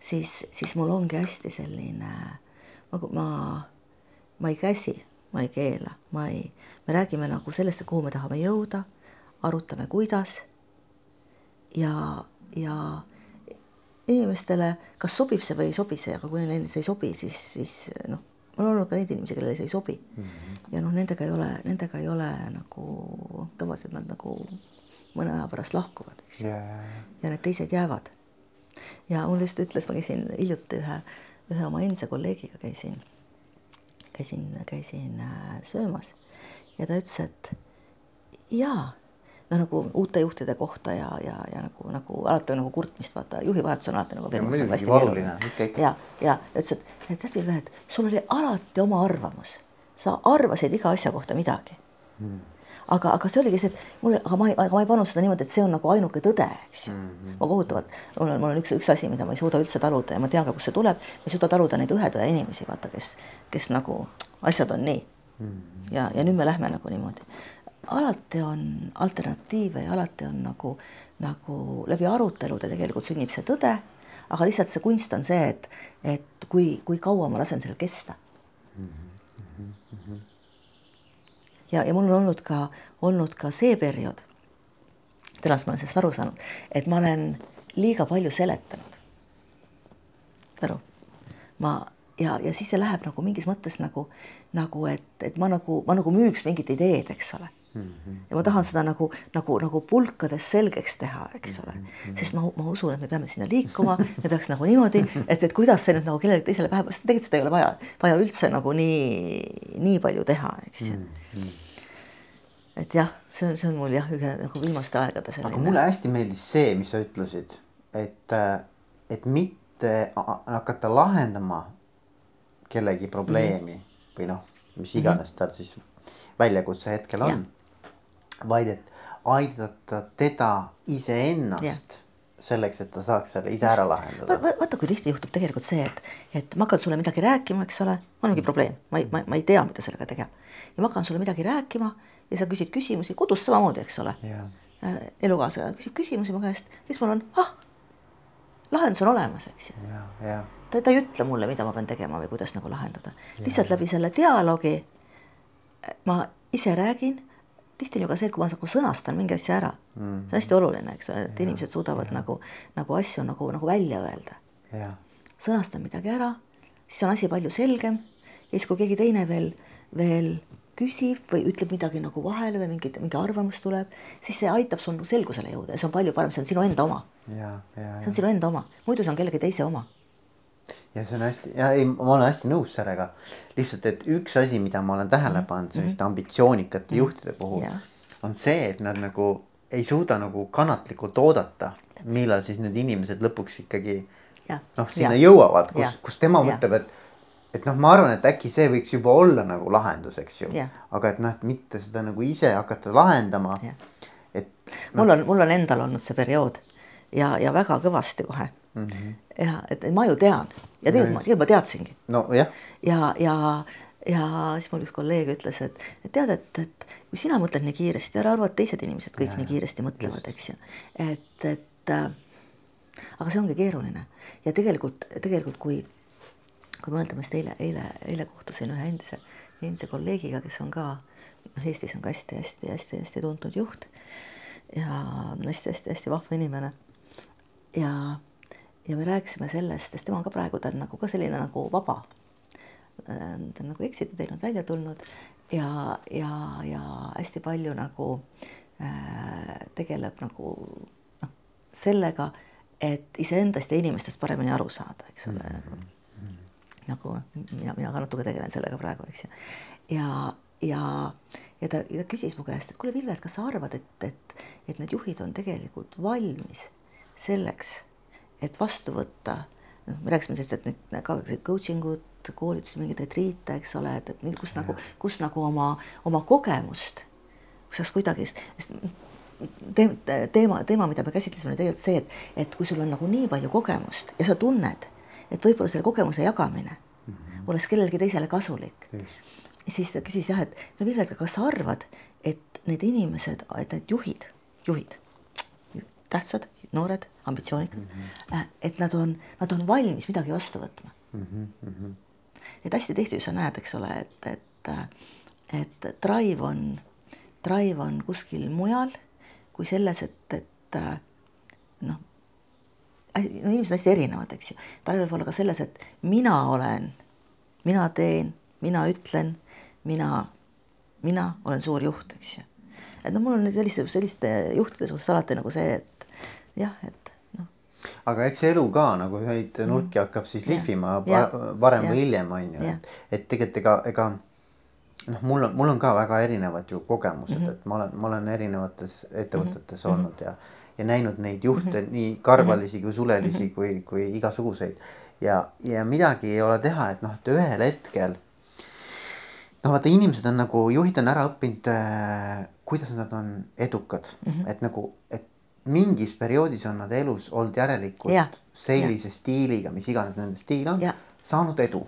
siis, siis mul ongi hästi selline, ma, ma, ma ei käsi, ma ei keela, ma ei, me räägime nagu sellest, et kuhu me tahame jõuda arutame, kuidas ja, ja inimestele, kas sobib see või ei sobi see, aga kui neile see ei sobi, siis, siis noh, on olnud ka neid inimesi, kellele see ei sobi mm. -hmm. ja noh, nendega ei ole, nendega ei ole nagu tavaliselt nad nagu mõne aja pärast lahkuvad, eks ju yeah.. ja need teised jäävad. ja mul just ütles, ma käisin hiljuti ühe, ühe oma endise kolleegiga käisin, käisin, käisin äh, söömas ja ta ütles, et jaa noh, nagu uute juhtide kohta ja, ja, ja nagu, nagu alati on nagu kurtmist, vaata juhivahetus on alati nagu firmas nagu hästi keeruline. ja, ja ütles, et, et tead Vilve, et sul oli alati oma arvamus, sa arvasid iga asja kohta midagi hmm. Aga, aga see oligi see, et mul, aga ma ei, aga ma ei pannud seda niimoodi, et see on nagu ainuke tõde, eks ju mm -hmm. ma kohutavalt, mul on, mul on üks, üks asi, mida ma ei suuda üldse taluda ja ma tean ka, kust see tuleb, ma ei suuda taluda neid ühe tõe inimesi, vaata, kes, kes nagu asjad on nii mm. -hmm. ja, ja nüüd me lähme nagu niimoodi alati on alternatiive ja alati on nagu, nagu läbi arutelude tegelikult sünnib see tõde, aga lihtsalt see kunst on see, et, et kui, kui kaua ma lasen sellel kesta mm. -hmm. Ja, ja mul on olnud ka, olnud ka see periood, tänast ma olen sellest aru saanud, et ma olen liiga palju seletanud. saad aru? ma ja, ja siis see läheb nagu mingis mõttes nagu, nagu et, et ma nagu, ma nagu müüks mingit ideed, eks ole Mm -hmm. ja ma tahan seda nagu, nagu, nagu pulkades selgeks teha, eks ole mm, -hmm. sest ma, ma usun, et me peame sinna liikuma, me peaks nagu niimoodi, et, et kuidas see nüüd nagu kellelegi teisele pähe, sest tegelikult seda ei ole vaja, vaja üldse nagu nii, nii palju teha, eks ju mm. -hmm. Et jah, see on, see on mul jah, ühe nagu viimaste aegade selline. aga mulle hästi meeldis see, mis sa ütlesid, et, et mitte hakata lahendama kellegi probleemi mm või noh, mis iganes tal siis väljakutse hetkel on vaid et aidata teda iseennast. Selleks, et ta saaks selle ise ära lahendada. Va. vaata, kui tihti juhtub tegelikult see, et, et ma hakkan sulle midagi rääkima, eks ole, mul ongi probleem, ma ei, ma, ma ei tea, mida sellega teha. ja ma hakkan sulle midagi rääkima ja sa küsid küsimusi, kodus samamoodi, eks ole. Äh, elukaaslane küsib küsimusi mu käest, siis mul on, ah, lahendus on olemas, eks ju. Ta, ta ei ütle mulle, mida ma pean tegema või kuidas nagu lahendada, lihtsalt läbi selle dialoogi ma ise räägin tihti on ju ka see, et kui ma nagu sõnastan mingi asja ära mm, -hmm. see on hästi oluline, eks ole, et ja, inimesed suudavad ja. nagu, nagu asju nagu, nagu välja öelda. sõnastan midagi ära, siis on asi palju selgem ja siis, kui keegi teine veel, veel küsib või ütleb midagi nagu vahele või mingi, mingi arvamus tuleb, siis see aitab sul selgusele jõuda ja see on palju parem, see on sinu enda oma. see on sinu enda oma, muidu see on kellegi teise oma ja see on hästi ja ei, ma olen hästi nõus sellega. lihtsalt, et üks asi, mida ma olen tähele mhm. pannud selliste mhm. ambitsioonikate mm -hmm. juhtide puhul yeah. on see, et nad nagu ei suuda nagu kannatlikult oodata, millal siis need inimesed lõpuks ikkagi noh, sinna ja. jõuavad, kus, kus tema mõtleb, et et noh, ma arvan, et äkki see võiks juba olla nagu lahendus, eks ju yeah., aga et noh, et mitte seda nagu ise hakata lahendama yeah.. et no.. mul on, mul on endal olnud see periood ja, ja väga kõvasti kohe mm. -hmm. ja et, ma ju tean ja tegelikult ma, tegelikult ma teadsingi. nojah. ja, ja, ja siis mul üks kolleeg ütles, et, et tead, et, et kui sina mõtled nii kiiresti, ära arva, et teised inimesed kõik ja, nii kiiresti mõtlevad, eks ju. et, et äh, aga see ongi keeruline ja tegelikult, tegelikult kui, kui mõeldame, sest eile, eile, eile kohtusin ühe endise, endise kolleegiga, kes on ka noh, Eestis on ka hästi-hästi-hästi-hästi tuntud juht ja hästi-hästi-hästi vahva inimene ja, ja me rääkisime sellest, sest tema on ka praegu, ta on nagu ka selline nagu vaba. ta on nagu eksiti teinud, välja tulnud ja, ja, ja hästi palju nagu äh, tegeleb nagu noh, sellega, et iseendast ja inimestest paremini aru saada, eks ole mm, -hmm. nagu, mina, mina ka natuke tegelen sellega praegu, eks ju. ja, ja, ja ta, ta küsis mu käest, et kuule, Vilve, et kas sa arvad, et, et, et need juhid on tegelikult valmis selleks, et vastu võtta, noh, me rääkisime sellest, et need ka coaching ud, koolitusi, mingeid retriite, eks ole, et, et kus ja. nagu, kus nagu oma, oma kogemust, kus saaks kuidagi, sest te teema, teema, mida me käsitlesime, oli tegelikult see, et, et kui sul on nagu nii palju kogemust ja sa tunned, et võib-olla selle kogemuse jagamine mm -hmm. oleks kellelegi teisele kasulik. siis ta küsis jah, et no Villet, kas sa arvad, et need inimesed, et need juhid, juhid, tähtsad, noored, ambitsioonikad mm, -hmm. et nad on, nad on valmis midagi vastu võtma mm. -hmm. et hästi tihti sa näed, eks ole, et, et, et drive on, drive on kuskil mujal kui selles, et, et noh, no inimesed on hästi erinevad, eks ju. drive võib olla ka selles, et mina olen, mina teen, mina ütlen, mina, mina olen suur juht, eks ju. et noh, mul on selliste, selliste juhtide suhtes alati nagu see, et jah, et noh. aga eks elu ka nagu neid mhm. nurki hakkab siis lihvima ja. varem ja. või hiljem on ju, et, et tegelikult ega, ega noh, mul on, mul on ka väga erinevad ju kogemused mm, -hmm. et ma olen, ma olen erinevates ettevõtetes mm -hmm. olnud ja, ja näinud neid juhte mm -hmm. nii karvalisi kui sulelisi mm -hmm. kui, kui igasuguseid. ja, ja midagi ei ole teha, et noh, et ühel hetkel. no vaata, inimesed on nagu, juhid on ära õppinud äh,, kuidas nad on edukad mm, -hmm. et nagu, et mingis perioodis on nad elus olnud järelikult ja, sellise ja. stiiliga, mis iganes nende stiil on, saanud edu.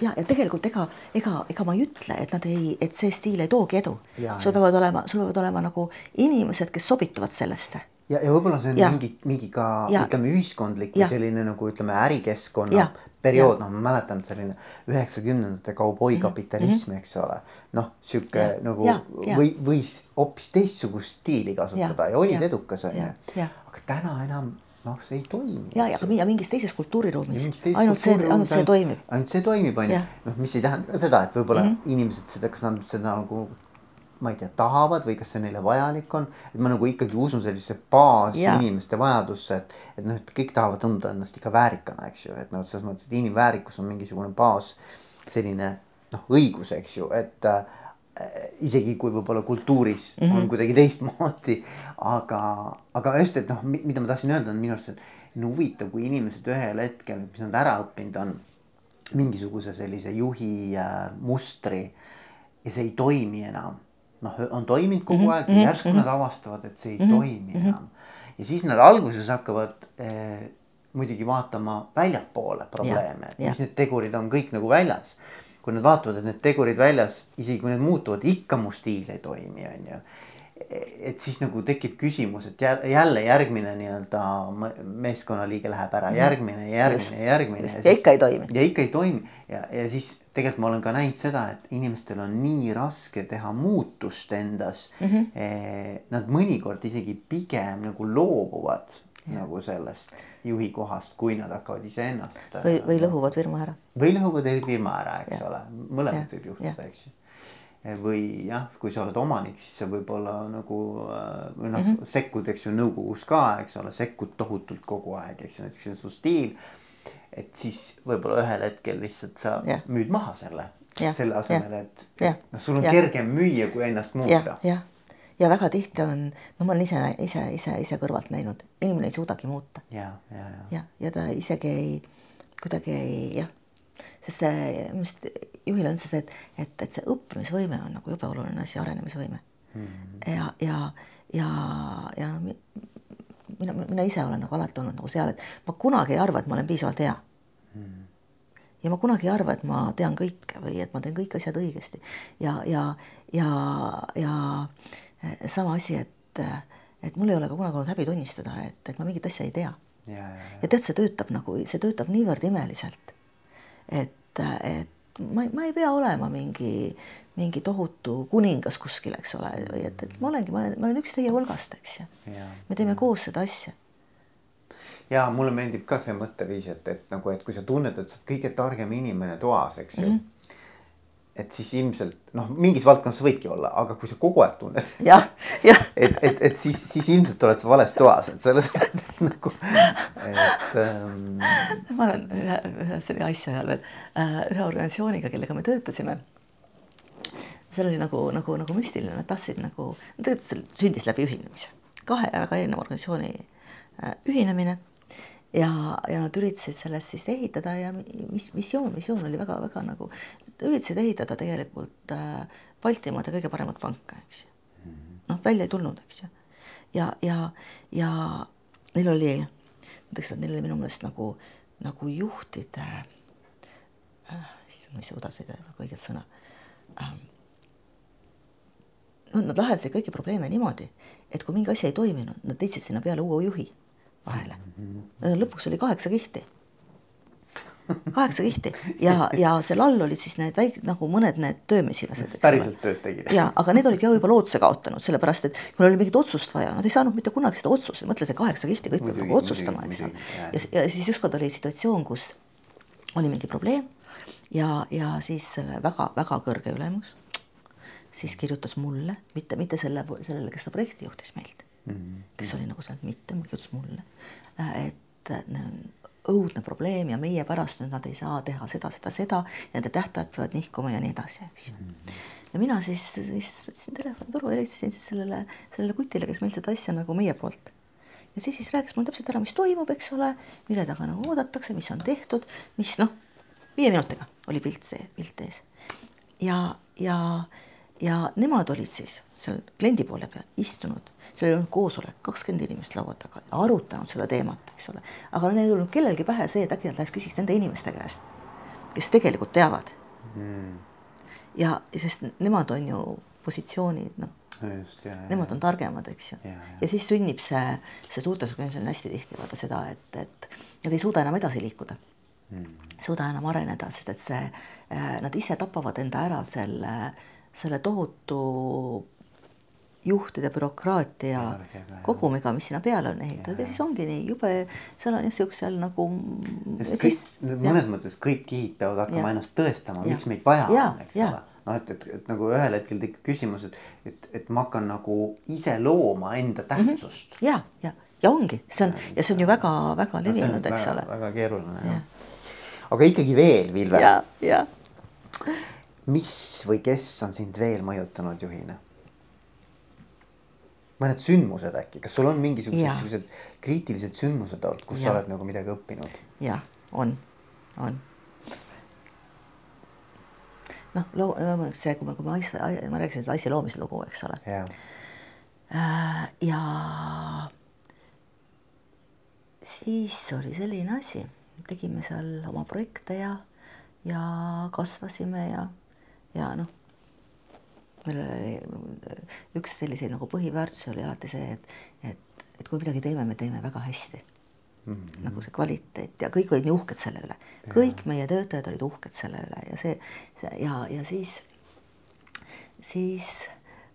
ja, ja tegelikult ega, ega, ega ma ei ütle, et nad ei, et see stiil ei toogi edu. sul peavad olema, sul peavad olema nagu inimesed, kes sobituvad sellesse ja, ja võib-olla see on ja. mingi, mingi ka ja. ütleme ühiskondlik või selline nagu ütleme ärikeskkonna ja. periood, noh, ma mäletan selline üheksakümnendate kauboikapitalism mm, -hmm. eks ole. noh, sihuke nagu ja. või võis hoopis teistsugust stiili kasutada ja, ja olid ja. edukas on ju. aga täna enam noh, see ei toimi. ja, ja, ja mingis teises kultuuriruumis. ainult see, ainult see toimib. ainult see toimib, on ju. noh, mis ei tähenda ka seda, et võib-olla mm -hmm. inimesed seda, kas nad seda nagu ma ei tea, tahavad või kas see neile vajalik on. et ma nagu ikkagi usun sellisesse baasinimeste vajadusse, et, et noh, et kõik tahavad tunda ennast ikka väärikana, eks ju, et noh, selles mõttes, et inimväärikus on mingisugune baas, selline noh, õigus, eks ju, et äh, isegi kui võib-olla kultuuris mm -hmm. on kuidagi teistmoodi, aga, aga just, et noh, mida ma tahtsin öelda, on minu arust see, et no huvitav, kui inimesed ühel hetkel, mis nad ära õppinud on, mingisuguse sellise juhi äh, mustri ja see ei toimi enam noh, on toiminud kogu -hmm. aeg ja mhm, järsku nad avastavad, et see ei toimi mhm. enam. ja siis nad alguses hakkavad eh, muidugi vaatama väljapoole probleeme, et mis need tegurid on kõik nagu väljas. kui nad vaatavad, et need tegurid väljas, isegi kui need muutuvad, ikka mu stiil ei toimi, on ju et siis nagu tekib küsimus, et jälle järgmine nii-öelda meeskonnaliige läheb ära, mhm. järgmine ja järgmine ja järgmine. ja, ja ikka ei toimi. ja ikka ei toimi ja, ja siis tegelikult ma olen ka näinud seda, et inimestel on nii raske teha muutust endas mm. -hmm. Nad mõnikord isegi pigem nagu loobuvad ja. nagu sellest juhi kohast, kui nad hakkavad iseennast. või, või lõhuvad firma ära. või lõhuvad firma ära, eks ja. ole, mõlemat võib juhtuda, eks ju või jah, kui sa oled omanik, siis sa võib-olla nagu äh, või noh mm -hmm. sekkud, eks ju, nõukogus ka, eks ole, sekkud tohutult kogu aeg, eks ju, näiteks see on su stiil et siis võib-olla ühel hetkel lihtsalt sa yeah. müüd maha selle, selle asemel, et yeah. noh, sul on yeah. kergem müüa, kui ennast muuta. jah, ja väga tihti on, no ma olen ise, ise, ise, ise kõrvalt näinud, inimene ei suudagi muuta. ja, ja, ja. ja, ja ta isegi ei, kuidagi ei jah, sest see arust juhil on see, et, et, et see õppimisvõime on nagu jube oluline asi, arenemisvõime mm. -hmm. ja, ja, ja, ja mina, mina ise olen nagu alati olnud nagu seal, et ma kunagi ei arva, et ma olen piisavalt hea mm.. ja ma kunagi ei arva, et ma tean kõike või et ma teen kõik asjad õigesti ja, ja, ja, ja eh, sama asi, et, et mul ei ole ka kunagi olnud häbi tunnistada, et, et ma mingit asja ei tea. ja, ja, ja. ja tead, see töötab nagu, see töötab niivõrd imeliselt, et, et ma, ma ei pea olema mingi mingi tohutu kuningas kuskil, eks ole, või et, et ma olengi, ma olen, ma olen üks teie hulgast, eks ju. me teeme ja. koos seda asja. ja mulle meeldib ka see mõtteviis, et, et nagu, et kui sa tunned, et sa oled kõige targem inimene toas, eks ju mm. -hmm et siis ilmselt noh, mingis valdkonnas võidki olla, aga kui sa kogu aeg tunned. jah, jah. et, et, et siis, siis ilmselt oled sa vales toas, et selles mõttes nagu, et ähm.... ma olen ühe, ühe selle asja ajal veel äh, ühe organisatsiooniga, kellega me töötasime seal oli nagu, nagu, nagu müstiline, nad tahtsid nagu, tegelikult see sündis läbi ühinemise, kahe väga erineva organisatsiooni äh, ühinemine ja, ja nad üritasid sellest siis ehitada ja mis missioon, missioon oli väga-väga nagu, üritasid ehitada tegelikult äh, Baltimaade kõige paremat panka, eks ju. noh, välja ei tulnud, eks ju. ja, ja, ja neil oli, ma ütleks, et neil oli minu meelest nagu, nagu juhtide äh,, issand, ma ei suuda seda nagu õiget sõna äh,. no nad lahendasid kõiki probleeme niimoodi, et kui mingi asi ei toiminud, nad leidsid sinna peale uue juhi vahele. lõpuks oli kaheksa kihti kaheksa kihti ja, ja seal all olid siis need väik-, nagu mõned need töömesilased. päriselt tööd tegid. ja, aga need olid ka juba lootuse kaotanud, sellepärast et kui neil oli mingit otsust vaja, nad ei saanud mitte kunagi seda otsust, mõtle see kaheksa kihti, kõik peab nagu otsustama, eks ole. ja, ja siis ükskord oli situatsioon, kus oli mingi probleem ja, ja siis väga-väga kõrge ülemus siis kirjutas mulle, mitte, mitte selle, sellele, kes seda projekti juhtis meilt mm, -hmm. kes oli nagu sealt mitte, kirjutas mulle, et õudne probleem ja meie pärast nüüd nad ei saa teha seda, seda, seda, nende tähtajad peavad nihkuma ja nii edasi, eks ju ja mina siis, siis võtsin telefonituru, helistasin siis sellele, sellele kutile, kes meil seda asja nagu meie poolt. ja siis, siis rääkis mulle täpselt ära, mis toimub, eks ole, mille taga nagu oodatakse, mis on tehtud, mis noh, viie minutiga oli pilt see, pilt ees. ja, ja ja nemad olid siis seal kliendi poole peal istunud, seal oli olnud koosolek, kakskümmend inimest laua taga, arutanud seda teemat, eks ole, aga neil ei tulnud kellelgi pähe see, et äkki nad läheks küsiks nende inimeste käest, kes tegelikult teavad. Mm.. ja sest nemad on ju positsioonid, noh. Nemad on targemad, eks ju. ja siis sünnib see, see suurtes organisatsioonides hästi tihti vaata seda, et, et nad ei suuda enam edasi liikuda. Mm.. suuda enam areneda, sest et see, äh, nad ise tapavad enda ära selle selle tohutu juhtide bürokraatia kogumiga, mis sinna peale on ehitatud ja. ja siis ongi nii jube, seal on jah siuksel nagu. Mõnes ja. mõttes kõik kihid peavad hakkama ja. ennast tõestama, miks meid vaja ja. on, eks ja. ole. noh, et, et, et nagu ühel hetkel tekib küsimus, et, et, et ma hakkan nagu ise looma enda mhm. tähtsust mm. -hmm. ja, ja, ja ongi, see on ja see on ju väga-väga levinud, eks väga, ole. väga keeruline jah. aga ikkagi veel, Vilver. ja, ja mis või kes on sind veel mõjutanud juhina? mõned sündmused äkki, kas sul on mingisugused sellised kriitilised sündmused olnud, kus ja. sa oled nagu midagi õppinud? jah, on, on. noh, loo-, see, kui ma, kui ma asja, ma rääkisin seda asja loomise lugu, eks ole. Äh, ja siis oli selline asi, tegime seal oma projekte ja, ja kasvasime ja ja noh, meil oli üks selliseid nagu põhiväärtusi oli alati see, et, et, et kui midagi teeme, me teeme väga hästi. Mm. -hmm. nagu see kvaliteet. Ja kõik olid nii uhked selle üle, kõik meie töötajad olid uhked selle üle. Ja see, see ja, ja siis, siis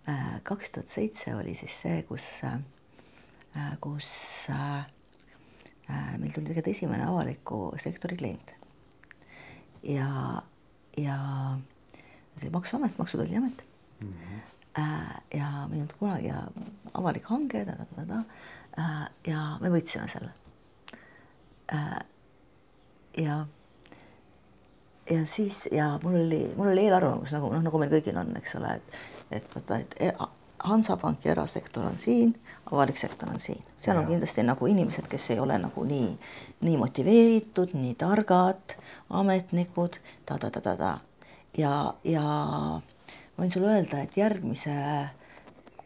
äh, kaks tuhat seitse oli siis see, kus äh,, kus äh, äh, meil tuli tegelikult esimene avaliku sektori klient. Ja, ja see oli Maksuamet, Maksu- ja Tolliamet mm. -hmm. ja me ei olnud kunagi ja avalik hange, äh, ja me võitsime selle. Äh, ja, ja siis ja mul oli, mul oli eelarvamus nagu noh, nagu meil kõigil on, eks ole, et, et vaata, et e, Hansapank ja erasektor on siin, avalik sektor on siin, seal on kindlasti nagu inimesed, kes ei ole nagu nii, nii motiveeritud, nii targad, ametnikud ta,, ta-ta-ta-ta ja, ja võin sulle öelda, et järgmise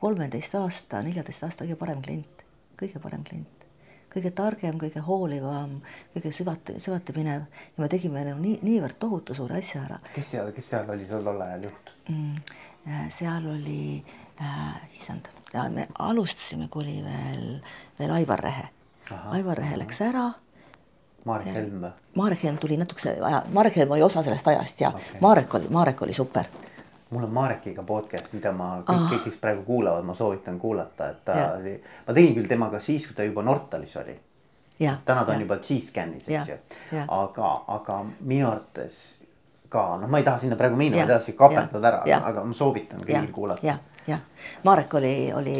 kolmeteist aasta, neljateist aasta kõige parem klient, kõige parem klient, kõige targem, kõige hoolivam, kõige süvati, süvati minev ja me tegime nagu nii, niivõrd tohutu suure asja ära. kes seal, kes seal oli sul tol ajal juht mm,? Äh, seal oli äh,, issand, me alustasime, kui oli veel, veel Aivar Rehe. Aivar Rehe läks ära Marek Helm või? Marek Helm tuli natukese aja, Marek Helm oli osa sellest ajast ja okay. Marek oli, Marek oli super. mul on Marekiga podcast, mida ma kõik ah., kõik, kes praegu kuulavad, ma soovitan kuulata, et ta ja. oli, ma tegin küll temaga siis, kui ta juba Nortalis oli. täna ta on ja. juba G-Scanis, eks ju. aga, aga minu arvates ka, noh, ma ei taha sinna praegu minna, ma ei taha sind kaperdada ära, aga ma soovitan kõigil kuulata. jah, jah, Marek oli, oli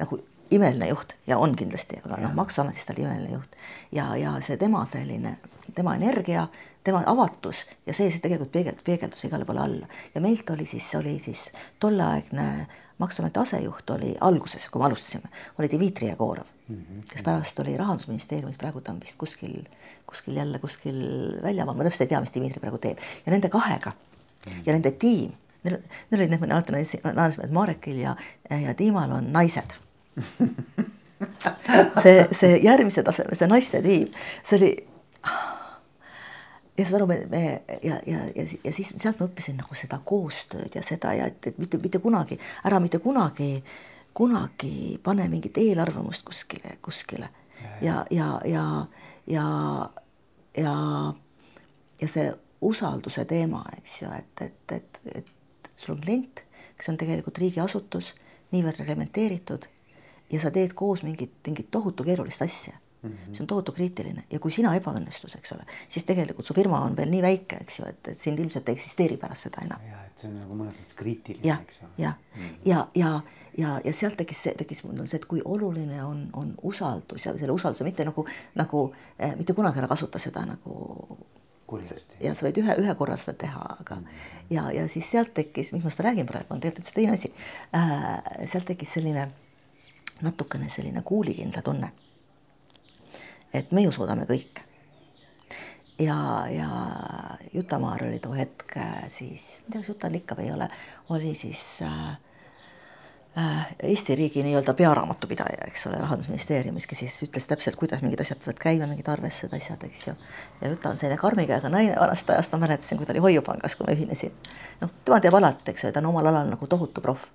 nagu imeline juht ja on kindlasti, aga noh, Maksuametis ta oli imeline juht ja, ja see tema selline, tema energia, tema avatus ja see, see tegelikult peegeldus, peegeldus igale poole alla ja meilt oli siis, oli siis tolleaegne Maksuameti asejuht oli alguses, kui me alustasime, oli Dmitri Jegorov mm, -hmm. kes pärast oli rahandusministeeriumis, praegu ta on vist kuskil, kuskil jälle kuskil väljamaal, ma täpselt ei tea, mis Dmitri praegu teeb ja nende kahega mm -hmm. ja nende tiim, neil, neil olid need, naised, et Marekil ja, ja Diimal on naised see, see järgmise taseme, see naiste tiim, see oli. ja saad aru, me, me ja, ja, ja, ja siis sealt ma õppisin nagu seda koostööd ja seda ja et, et mitte, mitte kunagi ära mitte kunagi, kunagi pane mingit eelarvamust kuskile, kuskile ja, ja, ja, ja, ja, ja see usalduse teema, eks ju, et, et, et, et sul on klient, kes on tegelikult riigiasutus, niivõrd reglementeeritud ja sa teed koos mingit, mingit tohutu keerulist asja mm. -hmm. see on tohutu kriitiline ja kui sina ebaõnnestus, eks ole, siis tegelikult su firma on veel nii väike, eks ju, et, et sind ilmselt ei eksisteeri pärast seda enam. ja, et see on nagu mõnes mõttes kriitiline, eks ju. ja, ja, mm. ja, ja, ja, ja sealt tekkis see, tekkis mul see, et kui oluline on, on usaldus ja selle usalduse mitte nagu, nagu eh, mitte kunagi ära kasuta seda nagu ja sa võid ühe, ühe korra seda teha, aga mm -hmm. ja, ja siis sealt tekkis, miks ma seda räägin praegu, on tegelikult üks teine asi äh,. sealt tekkis selline natukene selline kuulikindla tunne. et me ju suudame kõike. ja, ja Jutamaar oli too hetk siis, ma ei tea, kas Juta on ikka või ei ole, oli siis äh, äh, Eesti riigi nii-öelda pearaamatupidaja, eks ole, rahandusministeeriumis, kes siis ütles täpselt, kuidas mingid asjad peavad käima, mingid arvestused, asjad, eks ju. ja Juta on selline karmi käega naine vanast ajast, ma mäletasin, kui ta oli Hoiupangas, kui ma ühinesin. noh, tema teab alati, eks ju, ta on omal alal nagu tohutu proff.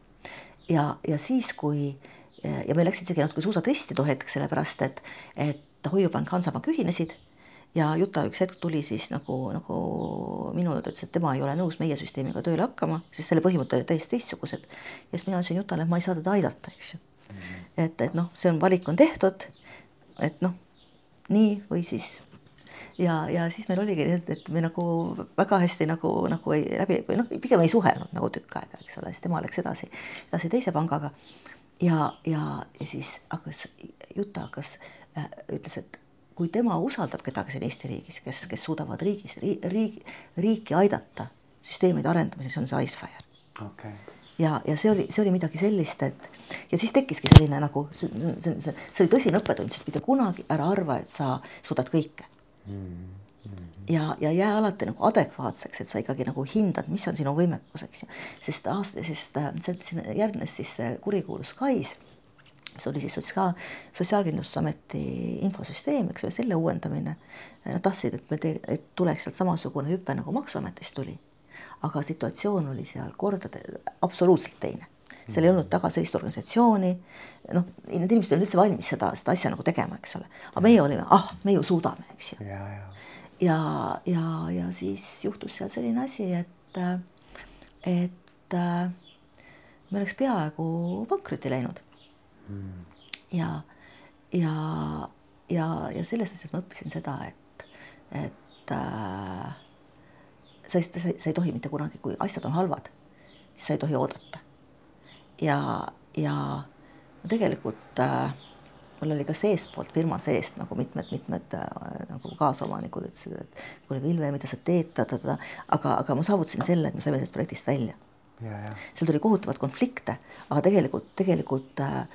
ja, ja siis, kui äh, ja meil läksid isegi natuke suusad risti too hetk, sellepärast et, et Hoiupank, Hansapank ühinesid ja Juta üks hetk tuli siis nagu, nagu minu juurde, ütles, et tema ei ole nõus meie süsteemiga tööle hakkama, sest selle põhimõtted olid täiesti teistsugused. ja siis mina ütlesin Jutale, et ma ei saa teda aidata, eks ju mm. -hmm. et, et noh, see on, valik on tehtud, et noh, nii või siis ja, ja siis meil oligi et me nagu väga hästi nagu, nagu ei läbi või noh, pigem ei suhelnud nagu tükk aega, eks ole, siis tema läks edasi, edasi teise pangaga ja, ja, ja siis hakkas, Juta hakkas äh,, ütles, et kui tema usaldab kedagi siin Eesti riigis, kes, kes suudavad riigis ri,, riigi, riiki aidata süsteemide arendamises, on see Icefire. Okay.. ja, ja see oli, see oli midagi sellist, et ja siis tekkiski selline nagu see, see, see, see, oli tõsine õppetund, sest mitte kunagi ära arva, et sa suudad kõike. Mm ja, ja jää alati nagu adekvaatseks, et sa ikkagi nagu hindad, mis on sinu võimekus, eks ju. sest aasta, sest äh, see järgnes siis kurikuulus Skys, mis oli siis sotsiaal, Sotsiaalkindlustusameti infosüsteem, eks ole, selle uuendamine. Nad tahtsid, et me tee-, et tuleks sealt samasugune hüpe nagu Maksuametist tuli. aga situatsioon oli seal kordade absoluutselt teine seal ei olnud taga sellist organisatsiooni, noh, need inimesed ei olnud üldse valmis seda, seda asja nagu tegema, eks ole, aga meie olime, ah, me ju suudame, eks ju ja, ja, ja siis juhtus seal selline asi, et, et me oleks peaaegu pankrotti läinud mm.. ja, ja, ja, ja sellest asjast ma õppisin seda, et, et äh, sa ei, sa ei tohi mitte kunagi, kui asjad on halvad, siis sa ei tohi oodata. ja, ja tegelikult äh, mul oli ka seestpoolt firma seest nagu mitmed-mitmed äh, nagu kaasomanikud ütlesid, et kuule Vilve, mida sa teed, ta-ta-ta, aga, aga ma saavutasin selle, et me saime sellest projektist välja. seal tuli kohutavalt konflikte, aga tegelikult, tegelikult, äh,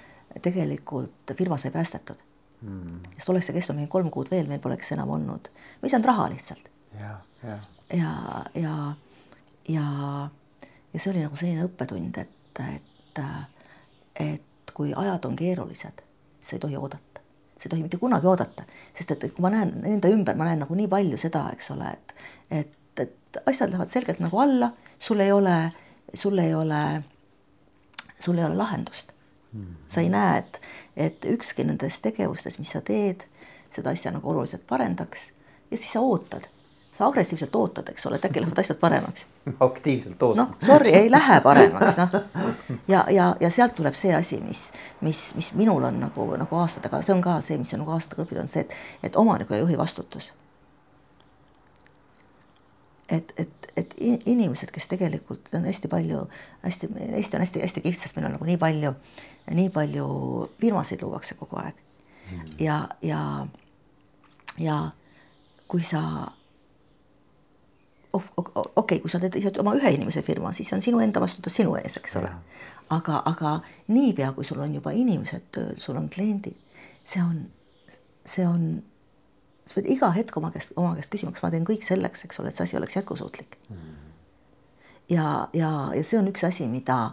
tegelikult firma sai päästetud. Mm.. sest oleks see kestnud mingi kolm kuud veel, meil poleks enam olnud, me ei saanud raha lihtsalt. ja, ja, ja, ja, ja, ja see oli nagu selline õppetund, et, et, et kui ajad on keerulised sa ei tohi oodata, sa ei tohi mitte kunagi oodata, sest et kui ma näen enda ümber, ma näen nagu nii palju seda, eks ole, et, et, et asjad lähevad selgelt nagu alla, sul ei ole, sul ei ole, sul ei ole lahendust mm. -hmm. sa ei näe, et, et ükski nendest tegevustest, mis sa teed, seda asja nagu oluliselt parendaks ja siis sa ootad sa agressiivselt ootad, eks ole, et äkki lähevad asjad paremaks. aktiivselt ootad. noh, sorry, ei lähe paremaks, noh. ja, ja, ja sealt tuleb see asi, mis, mis, mis minul on nagu, nagu aastatega, see on ka see, mis on nagu aastatega õppinud, on see, et, et omaniku ja juhi vastutus. et, et, et inimesed, kes tegelikult on hästi palju, hästi, Eesti on hästi-hästi kihvt, sest meil on nagu nii palju, nii palju firmasid luuakse kogu aeg. Mm. ja, ja, ja kui sa okei okay,, kui sa teed ise oma ühe inimese firma, siis on sinu enda vastutus sinu ees, eks ole. aga, aga niipea, kui sul on juba inimesed tööl, sul on kliendid, see on, see on, sa pead iga hetk oma käest, oma käest küsima, kas ma teen kõik selleks, eks ole, et see asi oleks jätkusuutlik mm.. ja, ja, ja see on üks asi, mida,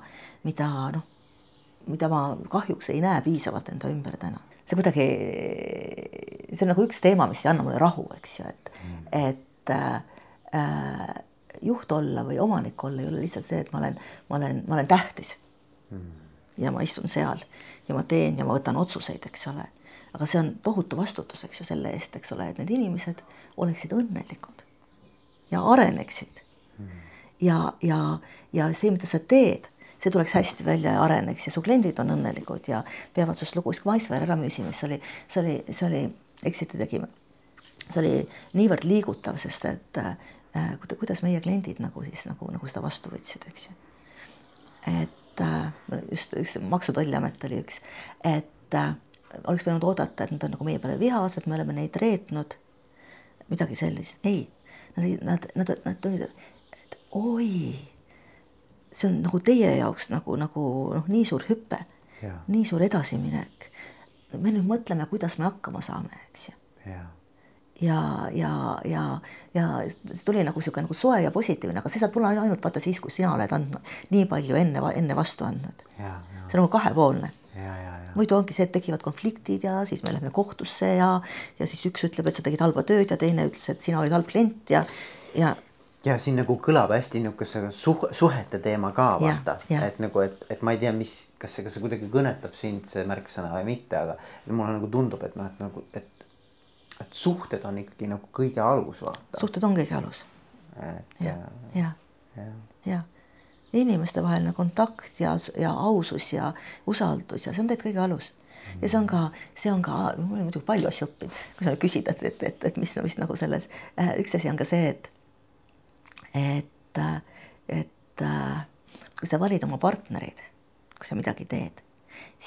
mida noh, mida ma kahjuks ei näe piisavalt enda ümber täna. see kuidagi, see on nagu üks teema, mis ei anna mulle rahu, eks ju, et mm., et äh, juht olla või omanik olla ei ole lihtsalt see, et ma olen, ma olen, ma olen tähtis mm. ja ma istun seal ja ma teen ja ma võtan otsuseid, eks ole. aga see on tohutu vastutus, eks ju, selle eest, eks ole, et need inimesed oleksid õnnelikud ja areneksid mm. ja, ja, ja see, mida sa teed, see tuleks hästi välja ja areneks ja su kliendid on õnnelikud ja peavad sinust lugu, siis kui Maisveer ära müüsime, siis oli, see oli, see oli, Exiti tegime, see oli niivõrd liigutav, sest et äh, kuidas meie kliendid nagu siis nagu, nagu seda vastu võtsid, eks ju. et äh, just üks Maksu- ja Tolliamet oli üks, et äh, oleks võinud oodata, et nad on nagu meie peale vihased, me oleme neid reetnud, midagi sellist, ei, nad, nad, nad, nad tulid, et oi see on nagu teie jaoks nagu, nagu noh, nii suur hüpe, nii suur edasiminek. me nüüd mõtleme, kuidas me hakkama saame, eks ju. Ja, ja, ja, ja, see tuli nagu niisugune nagu soe ja positiivne, aga see saab tulla ainult vaata siis, kui sina oled andnud nii palju enne, enne vastu andnud. see on nagu kahepoolne. Muidu ongi see, et tekivad konfliktid ja siis me läheme kohtusse ja, ja siis üks ütleb, et sa tegid halba tööd ja teine ütles, et sina olid halb klient ja, ja ja siin nagu kõlab hästi niisuguse suh-, suhete teema ka vaata, et nagu, et, et ma ei tea, mis, kas see, kas see kuidagi kõnetab sind, see märksõna või mitte, aga mulle nagu tundub, et noh, et nagu, et, et suhted on ikkagi nagu kõige alus vaata. suhted on kõige alus. ja, ja, ja, ja inimestevaheline kontakt ja, ja ausus ja usaldus ja see on tegelikult kõige alus ja see on ka, see on ka, mul on muidugi palju asju õppinud, kui sa küsid, et, et, et, et mis, mis nagu selles, äh, üks asi on ka see, et et, et kui sa valid oma partnereid, kui sa midagi teed,